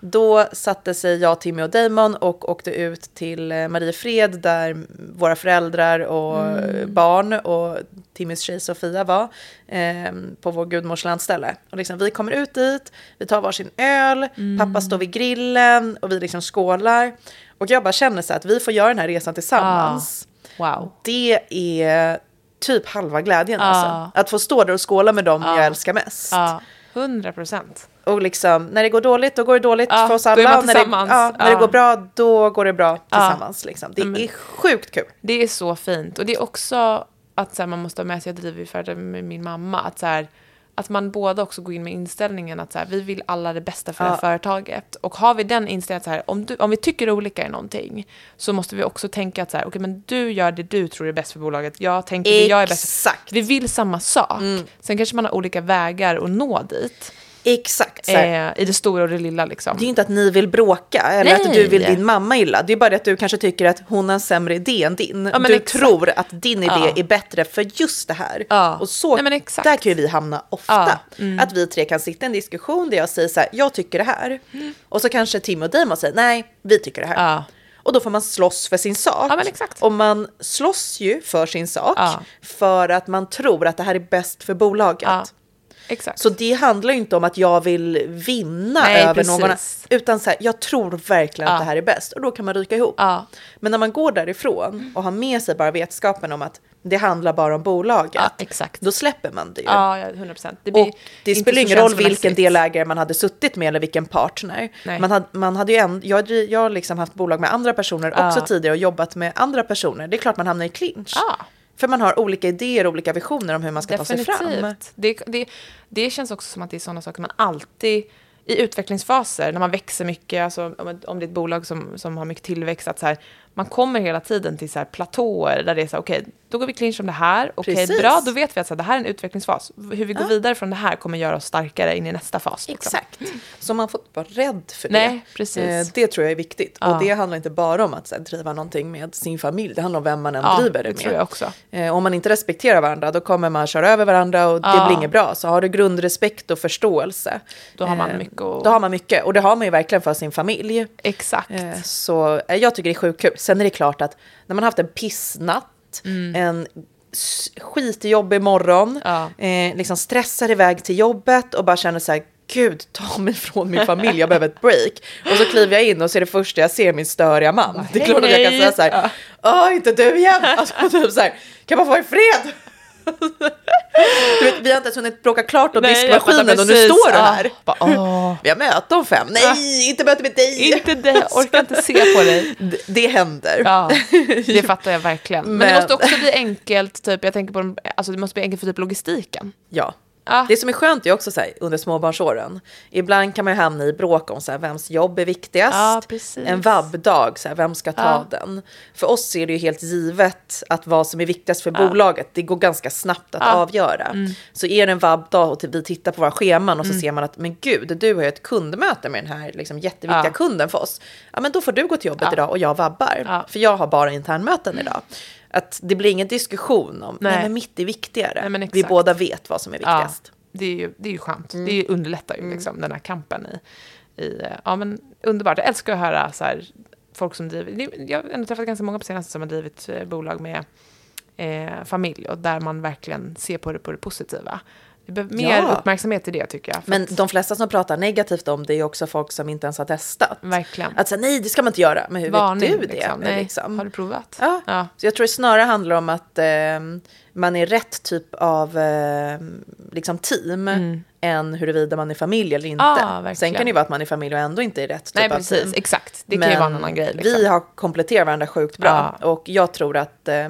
Då satte sig jag, Timmy och Damon och åkte ut till eh, Mariefred där våra föräldrar och Mm. barn och Timmys tjej Sofia var eh, på vår gudmors landställe. Och liksom, vi kommer ut dit, vi tar varsin öl, Mm. pappa står vid grillen och vi liksom skålar. Och jag bara känner så att vi får göra den här resan tillsammans. Wow. Det är typ halva glädjen Ja. alltså. Att få stå där och skåla med dem Ja. jag älskar mest. Ja, 100 procent. Och liksom, när det går dåligt, då går det dåligt för oss alla. när det, när det går bra, då går det bra tillsammans. Liksom. Det är sjukt kul. Det är så fint. Och det är också att så här, man måste ha med sig, jag driver ju företag med min mamma, att, så här, att man båda också går in med inställningen att så här, vi vill alla det bästa för det här Ja. företaget. Och har vi den inställningen att så här, om, du, om vi tycker olika i någonting så måste vi också tänka att så här, okej men du gör det du tror är bäst för bolaget, jag tänker det jag är bäst Exakt. Vi vill samma sak. Sen kanske man har olika vägar att nå dit. Exakt. Eh, I det stora och det lilla liksom. Det är ju inte att ni vill bråka eller Nej. att du vill din mamma illa. Det är bara det att du kanske tycker att hon har en sämre idé än din. men du exakt. tror att din idé Ja. är bättre för just det här. Ja. Och så, Nej, där kan ju vi hamna ofta. Ja. Mm. Att vi tre kan sitta i en diskussion där jag säger så här, jag tycker det här. Och så kanske Tim och Damon säger, nej, vi tycker det här. Ja. Och då får man slåss för sin sak. Ja. Och man slåss ju för sin sak Ja. för att man tror att det här är bäst för bolaget. Ja. Exakt. Så det handlar ju inte om att jag vill vinna Nej, över precis. någon utan så här, jag tror verkligen Ja. att det här är bäst och då kan man ryka ihop. Ja. Men när man går därifrån och har med sig bara vetskapen om att det handlar bara om bolaget, Ja, exakt. då släpper man det ju. Ja, ja, 100 procent. Det, blir Och det spelar ingen roll vilken delägare man hade suttit med eller vilken partner. Nej. Man hade, man hade ju en, jag, ju- jag har liksom haft bolag med andra personer också tidigare och jobbat med andra personer. Det är klart man hamnar i clinch. För man har olika idéer och olika visioner om hur man ska ta sig fram. Det, det, det känns också som att det är sådana saker man alltid i utvecklingsfaser, när man växer mycket, alltså, om, om det är ett bolag som, som har mycket tillväxt, att så här, man kommer hela tiden till så här platåer där det är så här, okej, då går vi clinch om det här, okej, Precis. bra, då vet vi att så här, det här är en utvecklingsfas. Hur vi går vidare från det här kommer göra oss starkare in i nästa fas. liksom. Exakt. Så man får inte vara rädd för Nej, det. precis. Eh, Det tror jag är viktigt. Ja. Och det handlar inte bara om att här, driva någonting med sin familj. Det handlar om vem man än Ja, driver det det med. tror jag också. Eh, Om man inte respekterar varandra då kommer man köra över varandra och det Ja. blir inget bra. Så har du grundrespekt och förståelse. Då har man eh, mycket att- Då har man mycket. Och det har man ju verkligen för sin familj. Exakt. Eh, Så jag tycker det är sjukt kul. Sen är det klart att när man haft en pissnatt, en s- skitjobbig morgon, Ja. eh, liksom stressar iväg till jobbet och bara känner så här, gud, ta mig från min familj, jag behöver ett break. Och så kliver jag in och så är det första jag ser min störiga man. Det är klart att jag kan säga så här, åh, inte du igen. Alltså, typ så här, kan man få i fred? Du vet, vi har inte ens hunnit bråka klart om Nej, diskmaskinen och nu står du Ja. här. Bara, åh. Vi har möte om fem. Nej, inte möte med dig. Inte det, jag orkar inte se på dig. Det, det händer. Ja, det fattar jag verkligen. Men, det Men- måste också bli enkelt, typ, jag tänker på, alltså det måste bli enkelt för typ logistiken. Ja. Ja. Det som är skönt är också så här, under småbarnsåren. Ibland kan man ju hamna i bråk om så här, vems jobb är viktigast. Ja, en vabbdag, så här, vem ska ta Ja. den? För oss är det ju helt givet att vad som är viktigast för bolaget, det går ganska snabbt att Ja. Mm. avgöra. Så är det en vabbdag och vi tittar på våra scheman och så ser man att men gud, du har ju ett kundmöte med den här liksom, jätteviktiga kunden för oss. Ja, men då får du gå till jobbet idag och jag vabbar. För jag har bara internmöten idag. Att det blir ingen diskussion om, nej, Nej. men mitt är viktigare. Nej, vi båda vet vad som är Ja, viktigast. det är ju, det är ju skönt. Mm. Det underlättar ju liksom, den här kampen i, i... eh, Ja, men underbart. Jag älskar att höra så här, folk som driver... Jag har ändå träffat ganska många på senaste som har drivit eh, bolag med eh, familj och där man verkligen ser på det på det positiva. Det behöver mer Ja. uppmärksamhet i det tycker jag. Men de flesta som pratar negativt om det är också folk som inte ens har testat. Verkligen. Att säga nej, det ska man inte göra. Men hur Varning, vet du det? liksom. Nej. Liksom. Har du provat? Ja. Ja. Så jag tror det snarare handlar om att eh, man är rätt typ av eh, liksom team än huruvida man är familj eller inte. Mm. Verkligen. Sen kan det ju vara att man är familj och ändå inte är rätt typ Nej, av precis. team. Exakt. Det kan ju vara en annan grej. Liksom. Vi har kompletterat varandra sjukt bra. Ja. Och jag tror att eh,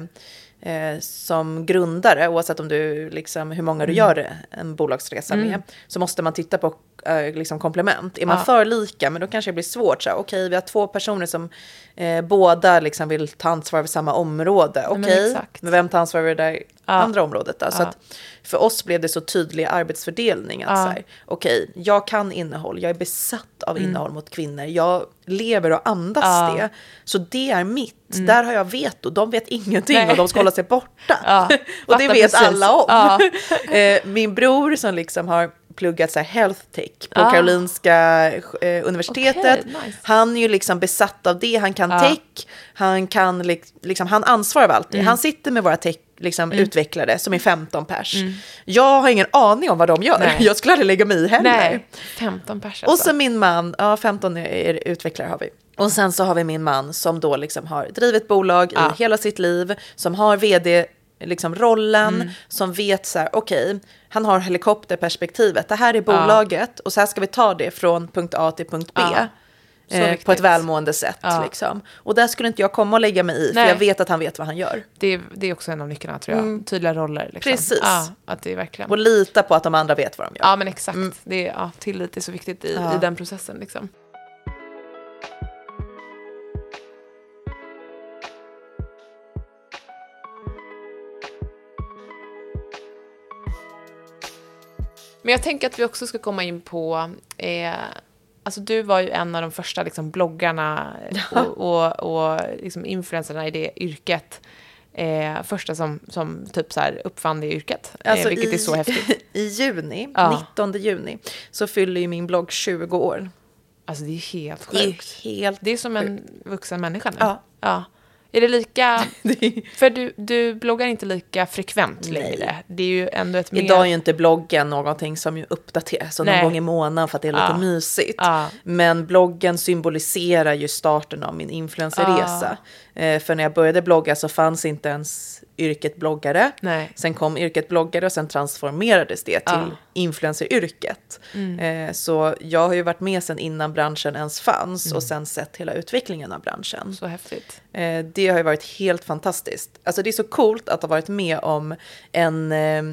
eh, som grundare, oavsett om du, liksom, hur många du Mm. gör en bolagsresa med, så måste man titta på eh, liksom komplement. Är man Ja. för lika, men då kanske det blir svårt. Okej, vi har två personer som eh, båda liksom vill ta ansvar för samma område. men Okej, exakt. men vem tar ansvar för det där Ja. andra området? Då? Så Ja. för oss blev det så tydlig arbetsfördelning. Att Ja. okej, jag kan innehåll, jag är besatt av innehåll mot kvinnor. Jag lever och andas Mm. Mm. det. Så det är mitt. Där har jag veto. De vet ingenting Nej. och de ska hålla sig borta. Och det vet precis. alla om. Eh, Min bror som liksom har pluggat så health tech på Ah. Karolinska eh, universitetet. Okej, nice. Han är ju liksom besatt av det. Han kan Ja. tech. Han kan lik- liksom, han ansvarar för allt. Mm. Han sitter med våra tech liksom, utvecklare som är 15 pers. Jag har ingen aning om vad de gör. Mm. Nej. Jag skulle aldrig lägga mig i heller. Nej, 15 pers Och alltså. så min man, ja 15 är- utvecklare har vi. Och sen så har vi min man som då liksom har drivit bolag Ja. i hela sitt liv, som har vd liksom rollen, Mm. som vet så här, okej, han har helikopterperspektivet, det här är bolaget och så här ska vi ta det från punkt A till punkt B. Ja. Eh, på ett välmående sätt. Ja. Liksom. Och där skulle inte jag komma och lägga mig i, för Nej. jag vet att han vet vad han gör. det, är, det är också en av nycklarna tror jag. Tydliga roller. Liksom. Precis. Ja, att det är verkligen... Och lita på att de andra vet vad de gör. Ja, men exakt. Det är, ja, tillit är så viktigt i, Ja. i den processen. Liksom. Men jag tänker att vi också ska komma in på... Eh, alltså du var ju en av de första liksom, bloggarna och, och, och liksom, influencerna i det yrket. Eh, första som, som typ så här uppfann det yrket, eh, vilket i, är så häftigt. I juni, Ja. 19 juni, så fyller ju min blogg 20 år. Alltså det är helt Det är sjukt. helt Det är som en vuxen människa nu. Ja. ja. Är det lika... För du, du bloggar inte lika frekvent Nej. längre. Det är ju ändå ett mer... Idag är ju inte bloggen någonting som uppdateras så någon gång i månaden för att det är lite mysigt. Ja. Men bloggen symboliserar ju starten av min influencerresa. Eh, för när jag började blogga så fanns inte ens yrket bloggare. Nej. Sen kom yrket bloggare och sen transformerades det till Ja. Mm. influenceryrket. Eh, så jag har ju varit med sen innan branschen ens fanns och sen sett hela utvecklingen av branschen. Så häftigt. Eh, det har ju varit helt fantastiskt. Alltså det är så coolt att ha varit med om en eh,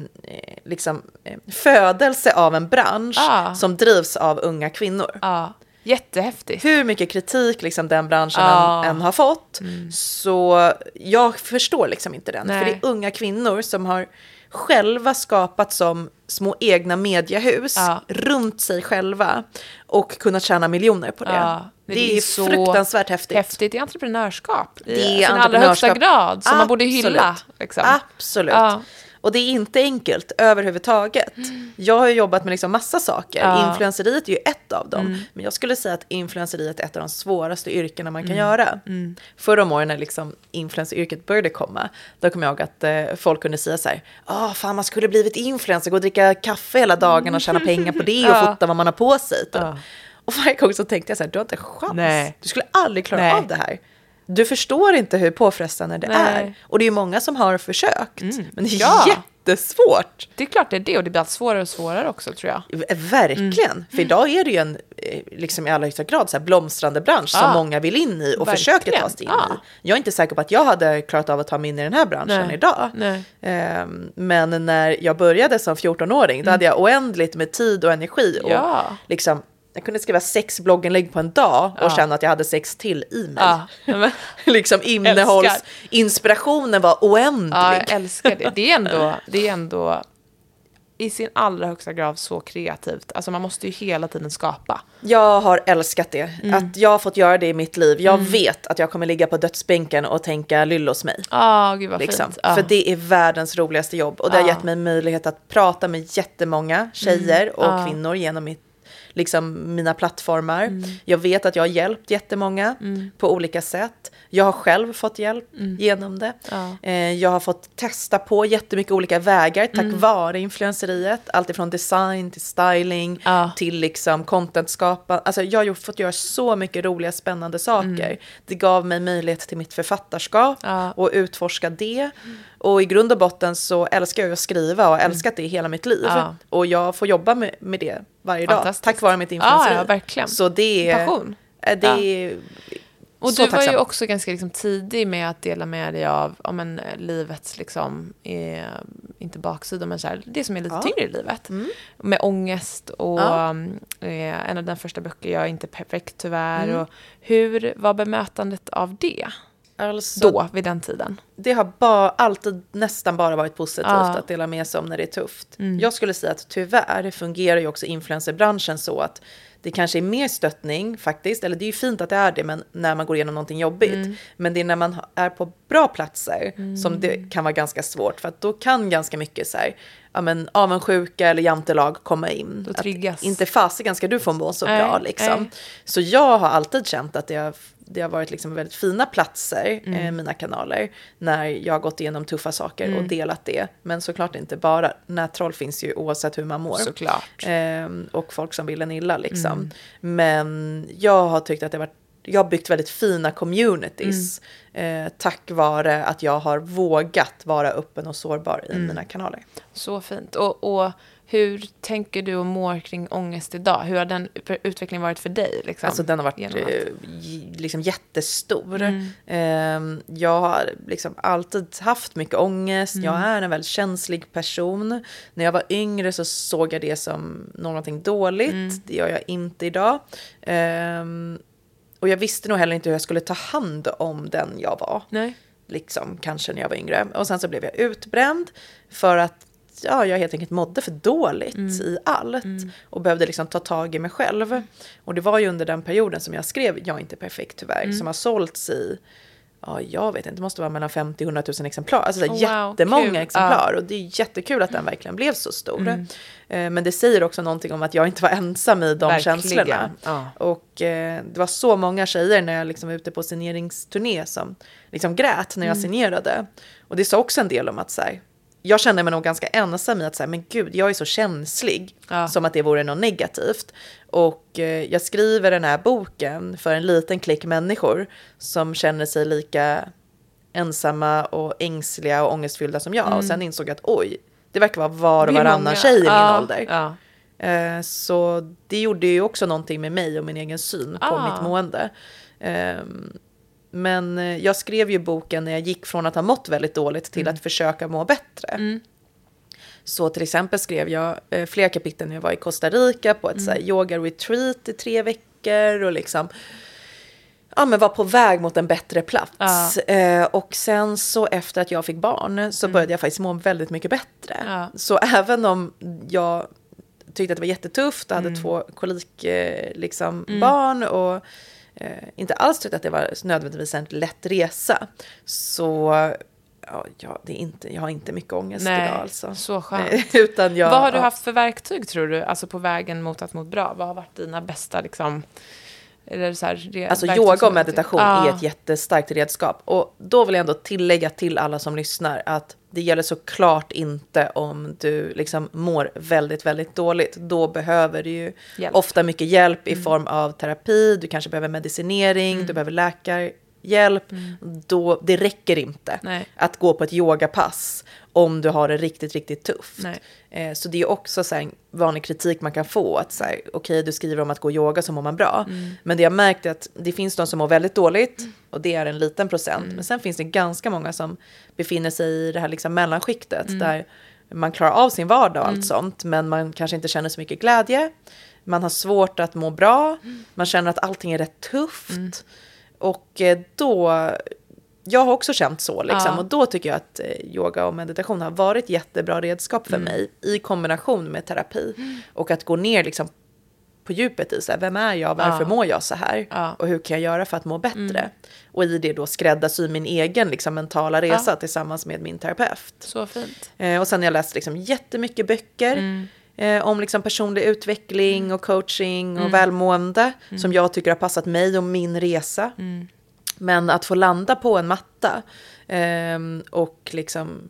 liksom, eh, födelse av en bransch Ah. som drivs av unga kvinnor. Ja, jättehäftigt. Hur mycket kritik liksom den branschen Ja. än, än har fått. Så jag förstår liksom inte den. Nej. För det är unga kvinnor som har själva skapat som små egna mediehus Ja. runt sig själva och kunnat tjäna miljoner på det. Ja, det, är, så fruktansvärt häftigt. Häftigt i entreprenörskap. I Det är sin allra högsta grad. Som man borde hylla. Absolut. Liksom. Absolut. Ja. Och det är inte enkelt överhuvudtaget. Jag har ju jobbat med liksom massa saker. Ja. Mm. Influenceriet är ju ett av dem. Men jag skulle säga att influenceriet är ett av de svåraste yrkena man kan Mm. göra. Förra om åren när liksom influenceryrket började komma, då kom jag ihåg att eh, folk kunde säga så här, ah, fan man skulle blivit influencer, gå och dricka kaffe hela dagen och tjäna pengar på det och Ja. fota vad man har på sig. Typ. Ja. Och varje gång så tänkte jag så här, du har inte chans. Nej. Du skulle aldrig klara Nej. av det här. Du förstår inte hur påfrestande det Nej. är. Och det är många som har försökt. Men det är Ja. jättesvårt. Det är klart det är det och det blir allt svårare och svårare också tror jag. Verkligen. Mm. För idag är det ju en eh, liksom i allra högsta grad så blomstrande bransch som Ja. många vill in i och Verkligen. försöker ta sig in Ja. i. Jag är inte säker på att jag hade klarat av att ta mig in i den här branschen Nej. idag. Nej. Ehm, Men när jag började som 14-åring, då hade jag oändligt med tid och energi. Och Mm. Ja. liksom, jag kunde skriva sex blogginlägg på en dag och Ja. känna att jag hade sex till i mig. Ja, liksom innehålls... Inspirationen var oändlig. ja, jag älskar det. Det är, ändå, det är ändå i sin allra högsta grad så kreativt. Alltså man måste ju hela tiden skapa. Jag har älskat det. Mm. Att jag har fått göra det i mitt liv. Jag vet att jag kommer ligga på dödsbänken och tänka lyll hos mig. Ja, gud vad Liksom. fint. Ja. För det är världens roligaste jobb. Och det har Ja. gett mig möjlighet att prata med jättemånga tjejer och Mm. Ja. kvinnor genom mitt, liksom, mina plattformar. Mm. Jag vet att jag har hjälpt jättemånga på olika sätt. Jag har själv fått hjälp genom det. Mm. Ja. Eh, Jag har fått testa på jättemycket olika vägar tack Mm. vare influenceriet. Allt ifrån design till styling Ja. till liksom contentskapande. Alltså jag har fått göra så mycket roliga spännande saker. Det gav mig möjlighet till mitt författarskap Mm. Ja. och utforska det. Och i grund och botten så älskar jag att skriva och har älskat det hela mitt liv. Mm. Och jag får jobba med, med det varje dag tack vare mitt influenceri. Så det är... Passion. eh, Det Ja. Och så du var ju också ganska liksom tidig med att dela med dig av om en, livets, liksom, eh, inte baksida, men så här, det som är lite Ja. tyngre i livet. Med ångest och Ja. eh, en av den första böcker, Jag är inte perfekt tyvärr. Mm. Och hur var bemötandet av det Alltså, då, vid den tiden? det har bara, alltid nästan bara varit positivt Ja. Mm. att dela med sig om när det är tufft. Jag skulle säga att tyvärr fungerar ju också influencerbranschen så att det kanske är mer stöttning faktiskt, eller det är ju fint att det är det, men när man går igenom någonting jobbigt. Mm. Men det är när man är på bra platser som det kan vara ganska svårt, för att då kan ganska mycket så här, ja men avundsjuka eller jantelag komma in. Då Att. Inte fasiken ska du få må så bra liksom. nej. Så jag har alltid känt att det har, det har varit liksom väldigt fina platser, Mm. eh, mina kanaler, när jag har gått igenom tuffa saker Mm. och delat det. Men såklart inte bara, nättroll finns ju oavsett hur man mår. Såklart. Ehm, och folk som vill en illa liksom. Mm. Men jag har tyckt att det har varit jag har byggt väldigt fina communities Mm. eh, tack vare att jag har vågat vara öppen och sårbar Mm. i mina kanaler. Så fint. Och, och hur tänker du och mår kring ångest idag? Hur har den utvecklingen varit för dig? Liksom, Alltså den har varit eh, liksom jättestor. Mm. Ehm, jag har liksom alltid haft mycket ångest. Jag Mm. är en väldigt känslig person. När jag var yngre så såg jag det som någonting dåligt. Mm. Det gör jag inte idag. Ehm, och jag visste nog heller inte hur jag skulle ta hand om den jag var. Nej. Liksom, kanske när jag var yngre. Och sen så blev jag utbränd för att ja, jag helt enkelt mådde för dåligt Mm. i allt. Och behövde liksom ta tag i mig själv. Och det var ju under den perioden som jag skrev Jag är inte perfekt tyvärr. Mm. Som har sålts i ja, jag vet inte, det måste vara mellan 50 och 100 000 exemplar. Alltså så här, Wow, jättemånga kul. exemplar. Och det är jättekul att den verkligen blev så stor. Mm. Eh, Men det säger också någonting om att jag inte var ensam i de Verkligen. känslorna. Ja. Och eh, det var så många tjejer när jag liksom var ute på signeringsturné som liksom grät när jag Mm. signerade. Och det sa också en del om att så här, jag kände mig nog ganska ensam i att säga, men gud, jag är så känslig. Ja. Som att det vore något negativt. Och eh, jag skriver den här boken för en liten klick människor som känner sig lika ensamma och ängsliga och ångestfyllda som jag. Och sen insåg jag att oj, det verkar vara var och Mm. Varannan många. tjej i min Ja, ålder. Ja. Eh, Så det gjorde ju också någonting med mig och min egen syn på Ah. mitt mående. Ehm, Men eh, jag skrev ju boken när jag gick från att ha mått väldigt dåligt till att försöka må bättre. Så till exempel skrev jag eh, flera kapitel när jag var i Costa Rica på ett så här, yoga-retreat i tre veckor och liksom ja, men var på väg mot en bättre plats. Eh, och sen så efter att jag fick barn så började jag faktiskt må väldigt mycket bättre. Ja. Så även om jag tyckte att det var jättetufft och hade två kolik, eh, liksom, barn och eh, inte alls tyckte att det var nödvändigtvis en lätt resa. Så ja, det är inte, jag har inte mycket ångest Nej, idag alltså. så skönt. Utan jag, Vad har du haft för verktyg tror du, alltså på vägen mot att må bra? Vad har varit dina bästa liksom, eller så här, re- Alltså yoga och meditation Ja. är ett jättestarkt redskap. Och då vill jag ändå tillägga till alla som lyssnar att det gäller såklart inte om du liksom mår väldigt, väldigt dåligt. Då behöver du ju Hjälp. ofta mycket hjälp i form av terapi. Du kanske behöver medicinering, du behöver läkarhjälp. Då, det räcker inte Nej. att gå på ett yogapass om du har det riktigt, riktigt tufft. Eh, Så det är också så en vanlig kritik man kan få. Att så här, okej, du skriver om att gå yoga så mår man bra. Mm. Men det jag märkt är att det finns de som mår väldigt dåligt och det är en liten procent. Mm. Men sen finns det ganska många som befinner sig i det här liksom mellanskiktet Mm. där man klarar av sin vardag och allt sånt, men man kanske inte känner så mycket glädje. Man har svårt att må bra, Mm. man känner att allting är rätt tufft. Och eh, då, jag har också känt så liksom. Ja. Och då tycker jag att eh, yoga och meditation har varit jättebra redskap Mm. för mig i kombination med terapi. Och att gå ner liksom på djupet i så här, vem är jag, varför Ja. mår jag så här? Ja. Och hur kan jag göra för att må bättre? Och i det då skräddarsy min egen liksom, mentala resa tillsammans med min terapeut. Så fint. Eh, och sen har jag läst liksom jättemycket böcker eh, om liksom personlig utveckling och coaching och välmående som jag tycker har passat mig och min resa. Men att få landa på en matta ehm, och liksom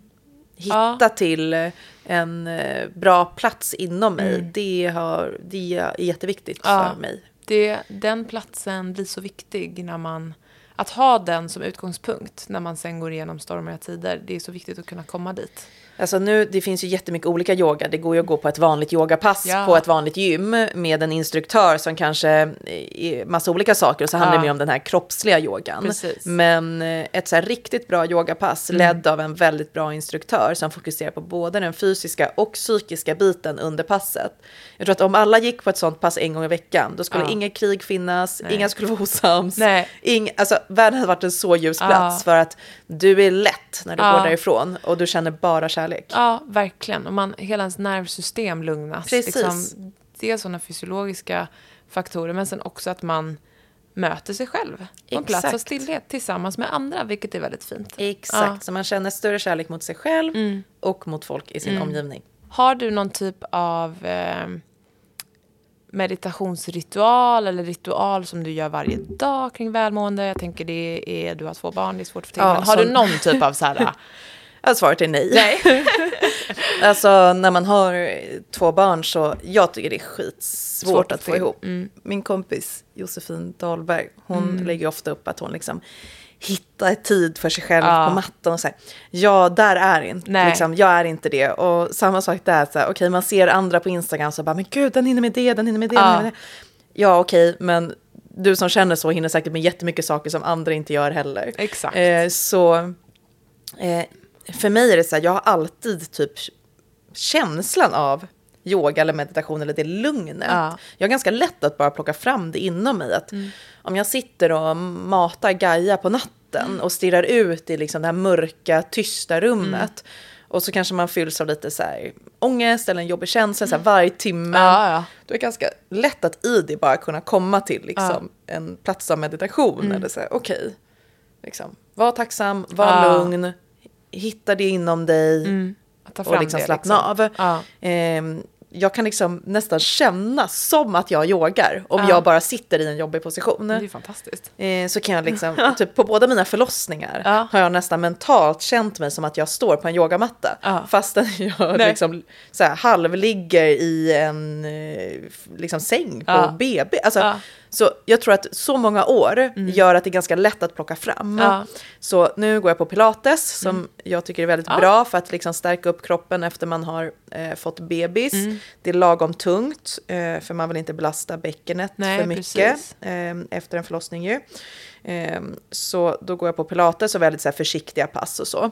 hitta Ja. till en eh, bra plats inom mig, det, har, det är jätteviktigt Ja. för mig. Det, den platsen blir så viktig när man... Att ha den som utgångspunkt när man sen går igenom stormiga tider, det är så viktigt att kunna komma dit. Alltså nu, det finns ju jättemycket olika yoga. Det går ju att gå på ett vanligt yogapass Ja. på ett vanligt gym med en instruktör som kanske är massa olika saker. Och så handlar Ja. det mer om den här kroppsliga yogan. Precis. Men eh, ett så här riktigt bra yogapass ledd av en väldigt bra instruktör som fokuserar på både den fysiska och psykiska biten under passet. Jag tror att om alla gick på ett sånt pass en gång i veckan, då skulle Ja. inget krig finnas, Nej. inga skulle vara osams. Nej. Ing, alltså, världen hade varit en så ljus plats för att du är lätt när du går därifrån och du känner bara kärlek. Ja, verkligen. Och man, hela ens nervsystem lugnas. Precis. Liksom, dels sådana fysiologiska faktorer, men sen också att man möter sig själv på en plats av stillhet tillsammans med andra, vilket är väldigt fint. Exakt, Ja. så man känner större kärlek mot sig själv Mm. och mot folk i sin omgivning. Har du någon typ av eh, meditationsritual eller ritual som du gör varje dag kring välmående? Jag tänker det är, du har två barn, det är svårt för Ja, tillfället. har du någon typ av så här... Ja, svaret är nej. Nej. Alltså när man har två barn så jag tycker det är skitsvårt Svårt att få ihop. Min kompis Josefin Dahlberg, hon lägger ofta upp att hon liksom hittar tid för sig själv Ja. på mattan och så här. Ja, där är inte, Nej. liksom, jag är inte det. Och samma sak där, så här, okej man ser andra på Instagram så bara, men gud den hinner med det, den hinner med det, Ja. hinner med det. Ja, okej, men du som känner så hinner säkert med jättemycket saker som andra inte gör heller. Exakt. Eh, så eh, för mig är det så här, jag har alltid typ känslan av yoga eller meditation eller det lugnet. Ja. Jag har ganska lätt att bara plocka fram det inom mig. Att Mm. Om jag sitter och matar Gaia på natten och stirrar ut i liksom det här mörka, tysta rummet. Och så kanske man fylls av lite så här ångest eller en jobbig känsla så här varje timme. Ja, ja. Då är det ganska lätt att i det bara kunna komma till liksom en plats av meditation. Eller så här, okej, Liksom. Var tacksam, var lugn, hitta det inom dig ta och liksom det, slappna liksom. av. Ja. Ehm, jag kan liksom nästan känna som att jag yogar om Ja. jag bara sitter i en jobbig position. Det är fantastiskt. Eh, så kan jag liksom, typ på båda mina förlossningar Ja. har jag nästan mentalt känt mig som att jag står på en yogamatta. Ja. Fastän jag Nej. liksom så här, halvligger i en eh, liksom säng på Ja. BB. Alltså. Så jag tror att så många år gör att det är ganska lätt att plocka fram. Ja. Så nu går jag på pilates som jag tycker är väldigt Ja. bra för att liksom stärka upp kroppen efter man har eh, fått bebis. Mm. Det är lagom tungt eh, för man vill inte belasta bäckenet Nej, för mycket eh, efter en förlossning ju. Eh, så då går jag på pilates och väldigt så här, försiktiga pass och så.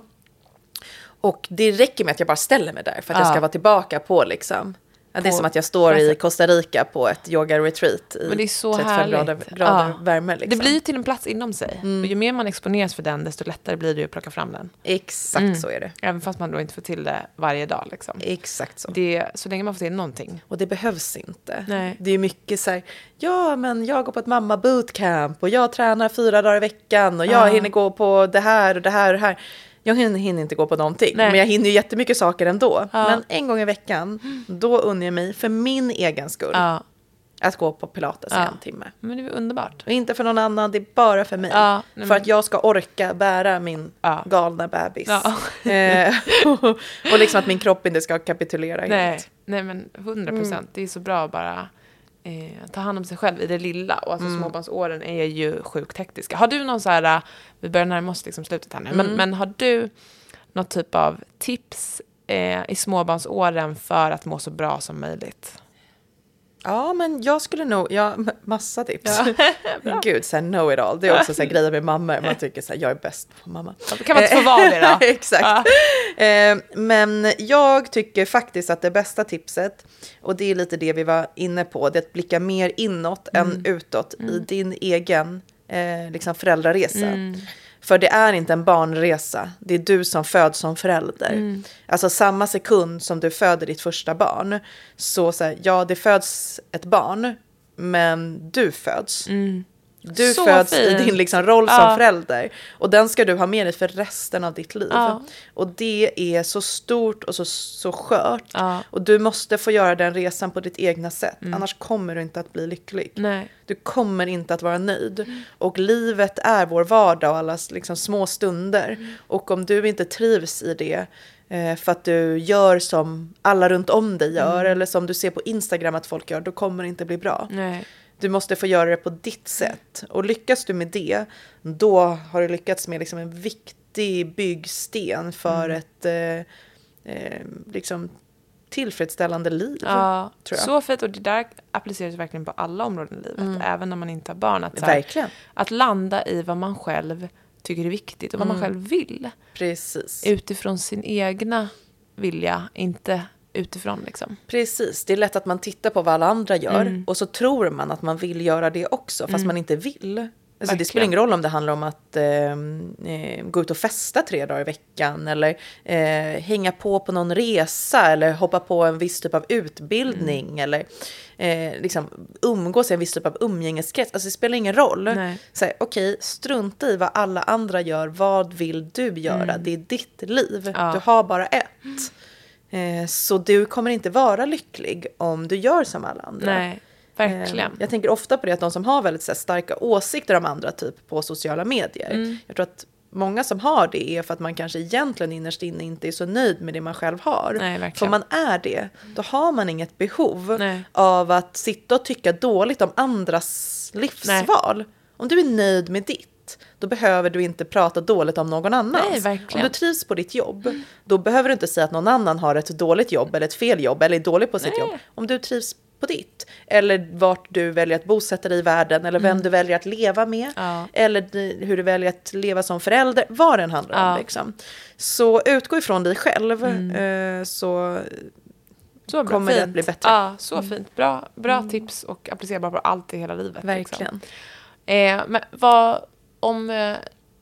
Och det räcker med att jag bara ställer mig där för att jag Ja. ska vara tillbaka på liksom. Ja, det är som att jag står i. Costa Rica på ett yoga-retreat i Men det är så 35 härligt. grader, grader Ja. värme. Liksom. Det blir ju till en plats inom sig. Mm. Och ju mer man exponeras för den, desto lättare blir det ju att plocka fram den. Exakt Mm. så är det. Även fast man då inte får till det varje dag. Liksom. Exakt så. Det, så länge man får till någonting. Och det behövs inte. Nej. Det är mycket så här, ja men jag går på ett mamma bootcamp och jag tränar fyra dagar i veckan och jag Ja. hinner gå på det här och det här och det här. Jag hinner, inte gå på någonting, Nej. men jag hinner ju jättemycket saker ändå. Ja. Men en gång i veckan, då unnar jag mig för min egen skull Ja. att gå på pilates Ja. en timme. Men det är underbart. Och inte för någon annan, det är bara för mig. Ja, nej, för men- att jag ska orka bära min Ja. galna bebis. Eh, och, och liksom att min kropp inte ska kapitulera Nej, helt. nej men 100 procent. Mm. Det är så bra att bara eh, ta hand om sig själv i det lilla. Och alltså Mm. småbarnsåren är ju sjukt hektiska. Har du någon så här, äh, vi börjar närma oss liksom slutet här nu, men, Mm. men har du någon typ av tips eh, i småbarnsåren för att må så bra som möjligt? Ja, men jag skulle nog, ja, massa tips. Bra. Gud, så här, know it all. Det är också så här, grejer med mammor. Man tycker så här, jag är bäst på mamma. Kan man inte få vara det då? Exakt. Eh, men jag tycker faktiskt att det bästa tipset, och det är lite det vi var inne på, det är att blicka mer inåt Mm. än utåt i din egen eh, liksom föräldraresa. Mm. För det är inte en barnresa, det är du som föds som förälder. Mm. Alltså samma sekund som du föder ditt första barn, så, så här, ja det föds ett barn, men du föds. Du Så föds i fint. din liksom roll som Ja. förälder. Och den ska du ha med dig för resten av ditt liv. Ja. Och det är så stort och så, så skört. Ja. Och du måste få göra den resan på ditt egna sätt. Annars kommer du inte att bli lycklig. Nej. Du kommer inte att vara nöjd. Och livet är vår vardag och allas liksom små stunder. Och om du inte trivs i det eh, för att du gör som alla runt om dig gör eller som du ser på Instagram att folk gör, då kommer det inte bli bra. Nej. Du måste få göra det på ditt sätt. Och lyckas du med det, då har du lyckats med liksom en viktig byggsten för Mm. ett eh, eh, liksom tillfredsställande liv. Ja, tror jag. så fint. Och det där appliceras verkligen på alla områden i livet, även när man inte har barn. Att, här, att landa i vad man själv tycker är viktigt och vad man själv vill. Precis. Utifrån sin egna vilja, inte utifrån liksom. Precis. Det är lätt att man tittar på vad alla andra gör Mm. och så tror man att man vill göra det också, fast man inte vill. Alltså det spelar ingen roll om det handlar om att eh, eh, gå ut och festa tre dagar i veckan eller eh, hänga på på någon resa eller hoppa på en viss typ av utbildning Mm. eller eh, liksom umgås i en viss typ av umgängeskrets. Alltså det spelar ingen roll. Okej, strunta i vad alla andra gör. Vad vill du göra? Det är ditt liv. Mm. Ja. Du har bara ett. Eh, så du kommer inte vara lycklig om du gör som alla andra. Nej, verkligen. Eh, Jag tänker ofta på det att de som har väldigt här, starka åsikter om andra typ på sociala medier. Mm. Jag tror att många som har det är för att man kanske egentligen innerst inne inte är så nöjd med det man själv har. Nej, verkligen. för om man är det, då har man inget behov Nej. av att sitta och tycka dåligt om andras livsval. Om du är nöjd med ditt, då behöver du inte prata dåligt om någon annans. Nej, verkligen. Om du trivs på ditt jobb, då behöver du inte säga att någon annan har ett dåligt jobb eller ett fel jobb eller är dålig på sitt Nej. jobb. Om du trivs på ditt, eller vart du väljer att bosätta dig i världen, eller vem du väljer att leva med, Mm. Ja. eller hur du väljer att leva som förälder, vad den handlar Ja. om. Liksom. Så utgå ifrån dig själv, Mm. eh, så Så bra, kommer det fint. att bli bättre. Mm. Ja, så fint. Bra, bra tips och applicerbara på allt i hela livet. verkligen. Liksom. Eh, men vad, om eh,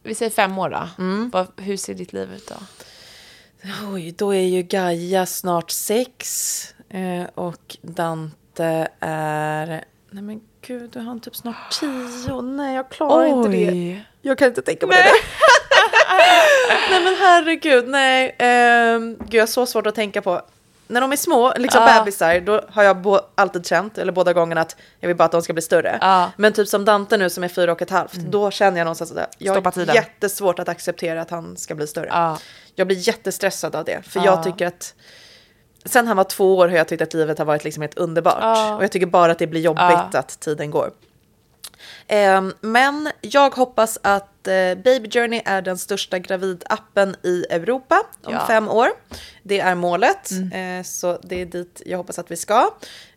vi säger fem år då, Mm. vad, hur ser ditt liv ut då? Oj, då är ju Gaia snart sex eh, och Dante är Nej men gud, du har typ snart tio. Nej, jag klarar inte det. Jag kan inte tänka mig det. nej men herregud, nej. Um, gud, jag har så svårt att tänka på. När de är små, liksom Ja. bebisar, då har jag bo- alltid känt, eller båda gångerna, att jag vill bara att de ska bli större. Ja. Men typ som Dante nu som är fyra och ett halvt, då känner jag någonstans att jag Stoppa har tiden. jättesvårt att acceptera att han ska bli större. Ja. Jag blir jättestressad av det, för Ja. jag tycker att Sen han var två år har jag tyckt att livet har varit liksom helt underbart. Och jag tycker bara att det blir jobbigt att tiden går. Ehm, men jag hoppas att eh, Baby Journey är den största gravidappen i Europa om Ja. fem år. Det är målet, eh, så det är dit jag hoppas att vi ska.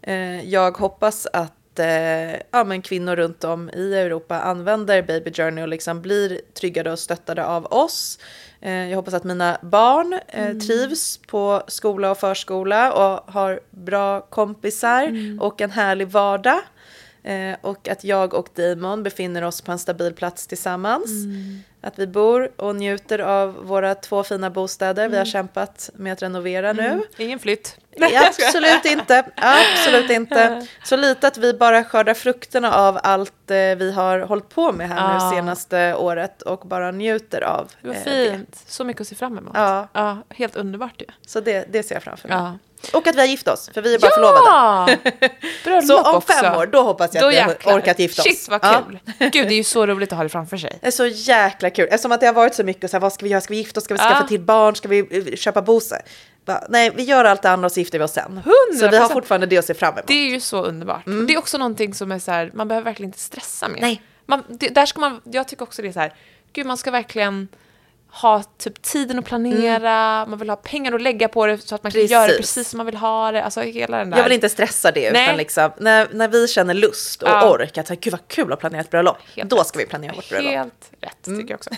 Eh, jag hoppas att ja, men kvinnor runt om i Europa använder Baby Journey och liksom blir tryggade och stöttade av oss. Jag hoppas att mina barn eh, trivs på skola och förskola och har bra kompisar och en härlig vardag. Eh, och att jag och Damon befinner oss på en stabil plats tillsammans. Att vi bor och njuter av våra två fina bostäder. Vi har kämpat med att renovera nu. Ingen flytt. Ja, absolut inte. Absolut inte. Så lite att vi bara skördar frukterna av allt eh, vi har hållit på med här Ja. nu senaste året och bara njuter av Det var eh, fint. Så mycket att se fram emot. Ja. ja helt underbart ju. Så det, det ser jag framför mig. Ja. Och att vi har gift oss, för vi är bara förlovade. Ja! Bröllop Så om också. fem år, då hoppas jag Då att vi har orkat gifta oss. Shit vad Ja. kul. Gud, det är ju så roligt att ha det framför sig. Det är så jäkla kul. Eftersom att det har varit så mycket, så här, vad ska vi göra? Ska vi gifta oss? Ska vi skaffa Ja. till barn? Ska vi eh, köpa bostad? Nej, vi gör allt det andra och så gifter vi oss sen. 100%. Så vi har fortfarande det att se fram emot. Det är ju så underbart. Det är också någonting som är så här, man behöver verkligen inte stressa med. Nej. Man, det, där ska man, jag tycker också det är så här, gud man ska verkligen ha typ tiden att planera, man vill ha pengar att lägga på det så att man kan Precis. göra det precis som man vill ha det. Alltså hela den där. Jag vill inte stressa det, Nej. utan liksom, när, när vi känner lust och Ja. ork, att gud vad kul att planera ett bröllop, Helt då rätt. ska vi planera vårt bröllop. Helt rätt, tycker jag också.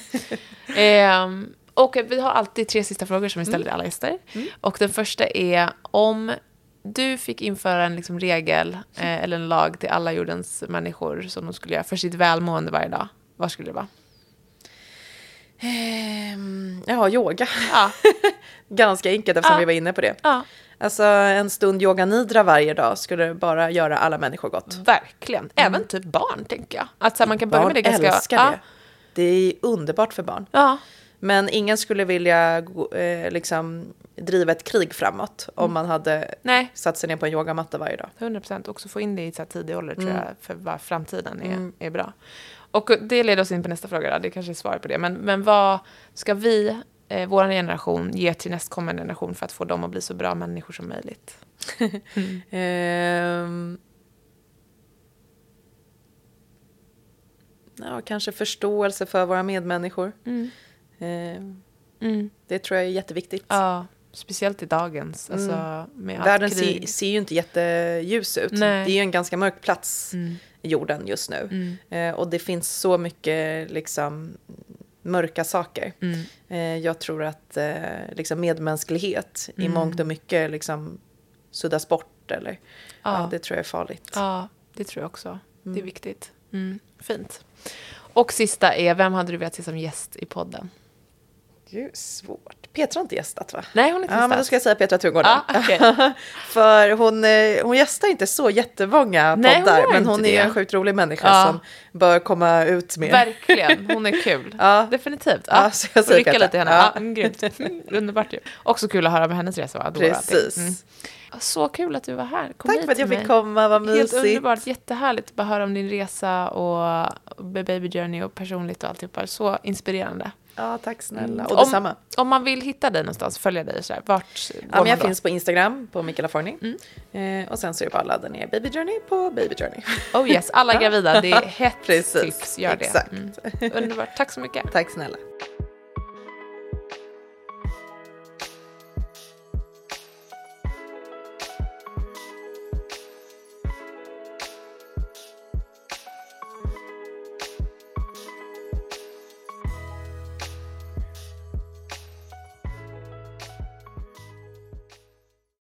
Ehm, och vi har alltid tre sista frågor som vi ställer till alla gäster. Och den första är om du fick införa en liksom regel eh, eller en lag till alla jordens människor som de skulle göra för sitt välmående varje dag. Vad skulle det vara? Ehm, ja, yoga. Ja, Ganska enkelt eftersom Ja. vi var inne på det. ja Alltså en stund yoga nidra varje dag skulle bara göra alla människor gott. verkligen. Även typ barn, tänker jag. Att så här, man kan börja Barn med det ganska... älskar ja, det. Det är underbart för barn. Ja, Men ingen skulle vilja eh, liksom, driva ett krig framåt om man hade nej. satt sig ner på en yogamatta varje dag. 100 procent. Också få in det i så tidig ålder tror Mm. jag, för vad framtiden är, är bra. Och det leder oss in på nästa fråga, då. det kanske är svaret på det. Men, men vad ska vi, eh, vår generation, ge till nästkommande generation för att få dem att bli så bra människor som möjligt? Ehm. Ja, kanske förståelse för våra medmänniskor. Ehm, Mm. Det tror jag är jätteviktigt. Ja, speciellt i dagens, alltså med Världen ser, ser ju inte jätteljus ut. Nej. Det är ju en ganska mörk plats Mm. jorden just nu. Mm. Eh, och det finns så mycket liksom, mörka saker. Mm. Eh, jag tror att eh, liksom medmänsklighet i Mm. mångt och mycket liksom, suddas bort. Eller, ja. Ja. det tror jag är farligt. Ja, det tror jag också. Det är viktigt. Mm. Fint. Och sista är, vem hade du velat se som gäst i podden? Gud, svårt. Petra har inte gästat va? Nej, hon är inte Ja, men då gästat. ska jag säga Petra Tungården. Ja, okej. För hon, eh, hon gästar inte så jättemånga Nej, hon poddar, gör men hon är det. en sjukt rolig människa Ja. som bör komma ut mer. Verkligen, hon är kul. Ja. Definitivt. Ja, Ja, så jag säger rycka lite i henne. Ja. Ja. Mm, grymt. Mm, Underbart ju. Också kul att höra med hennes resa. Allting. Precis. Mm. Så kul att du var här. Kom Tack för att jag fick mig. komma, vad Helt mysigt. underbart, jättehärligt att bara höra om din resa och Baby Journey och personligt och alltihopa. Så inspirerande. Ja, tack snälla. Och Mm. Om- detsamma. Om man vill hitta dig någonstans, följa dig och sådär, vart går Ja, men jag då? finns på Instagram, på Mikaela Forni. Mm. Eh, och sen så är det bara att ladda ner Baby Journey på Baby Journey. Oh yes, alla gravida, det är hett tips. Gör det. exakt. Mm. Underbart, tack så mycket. Tack snälla.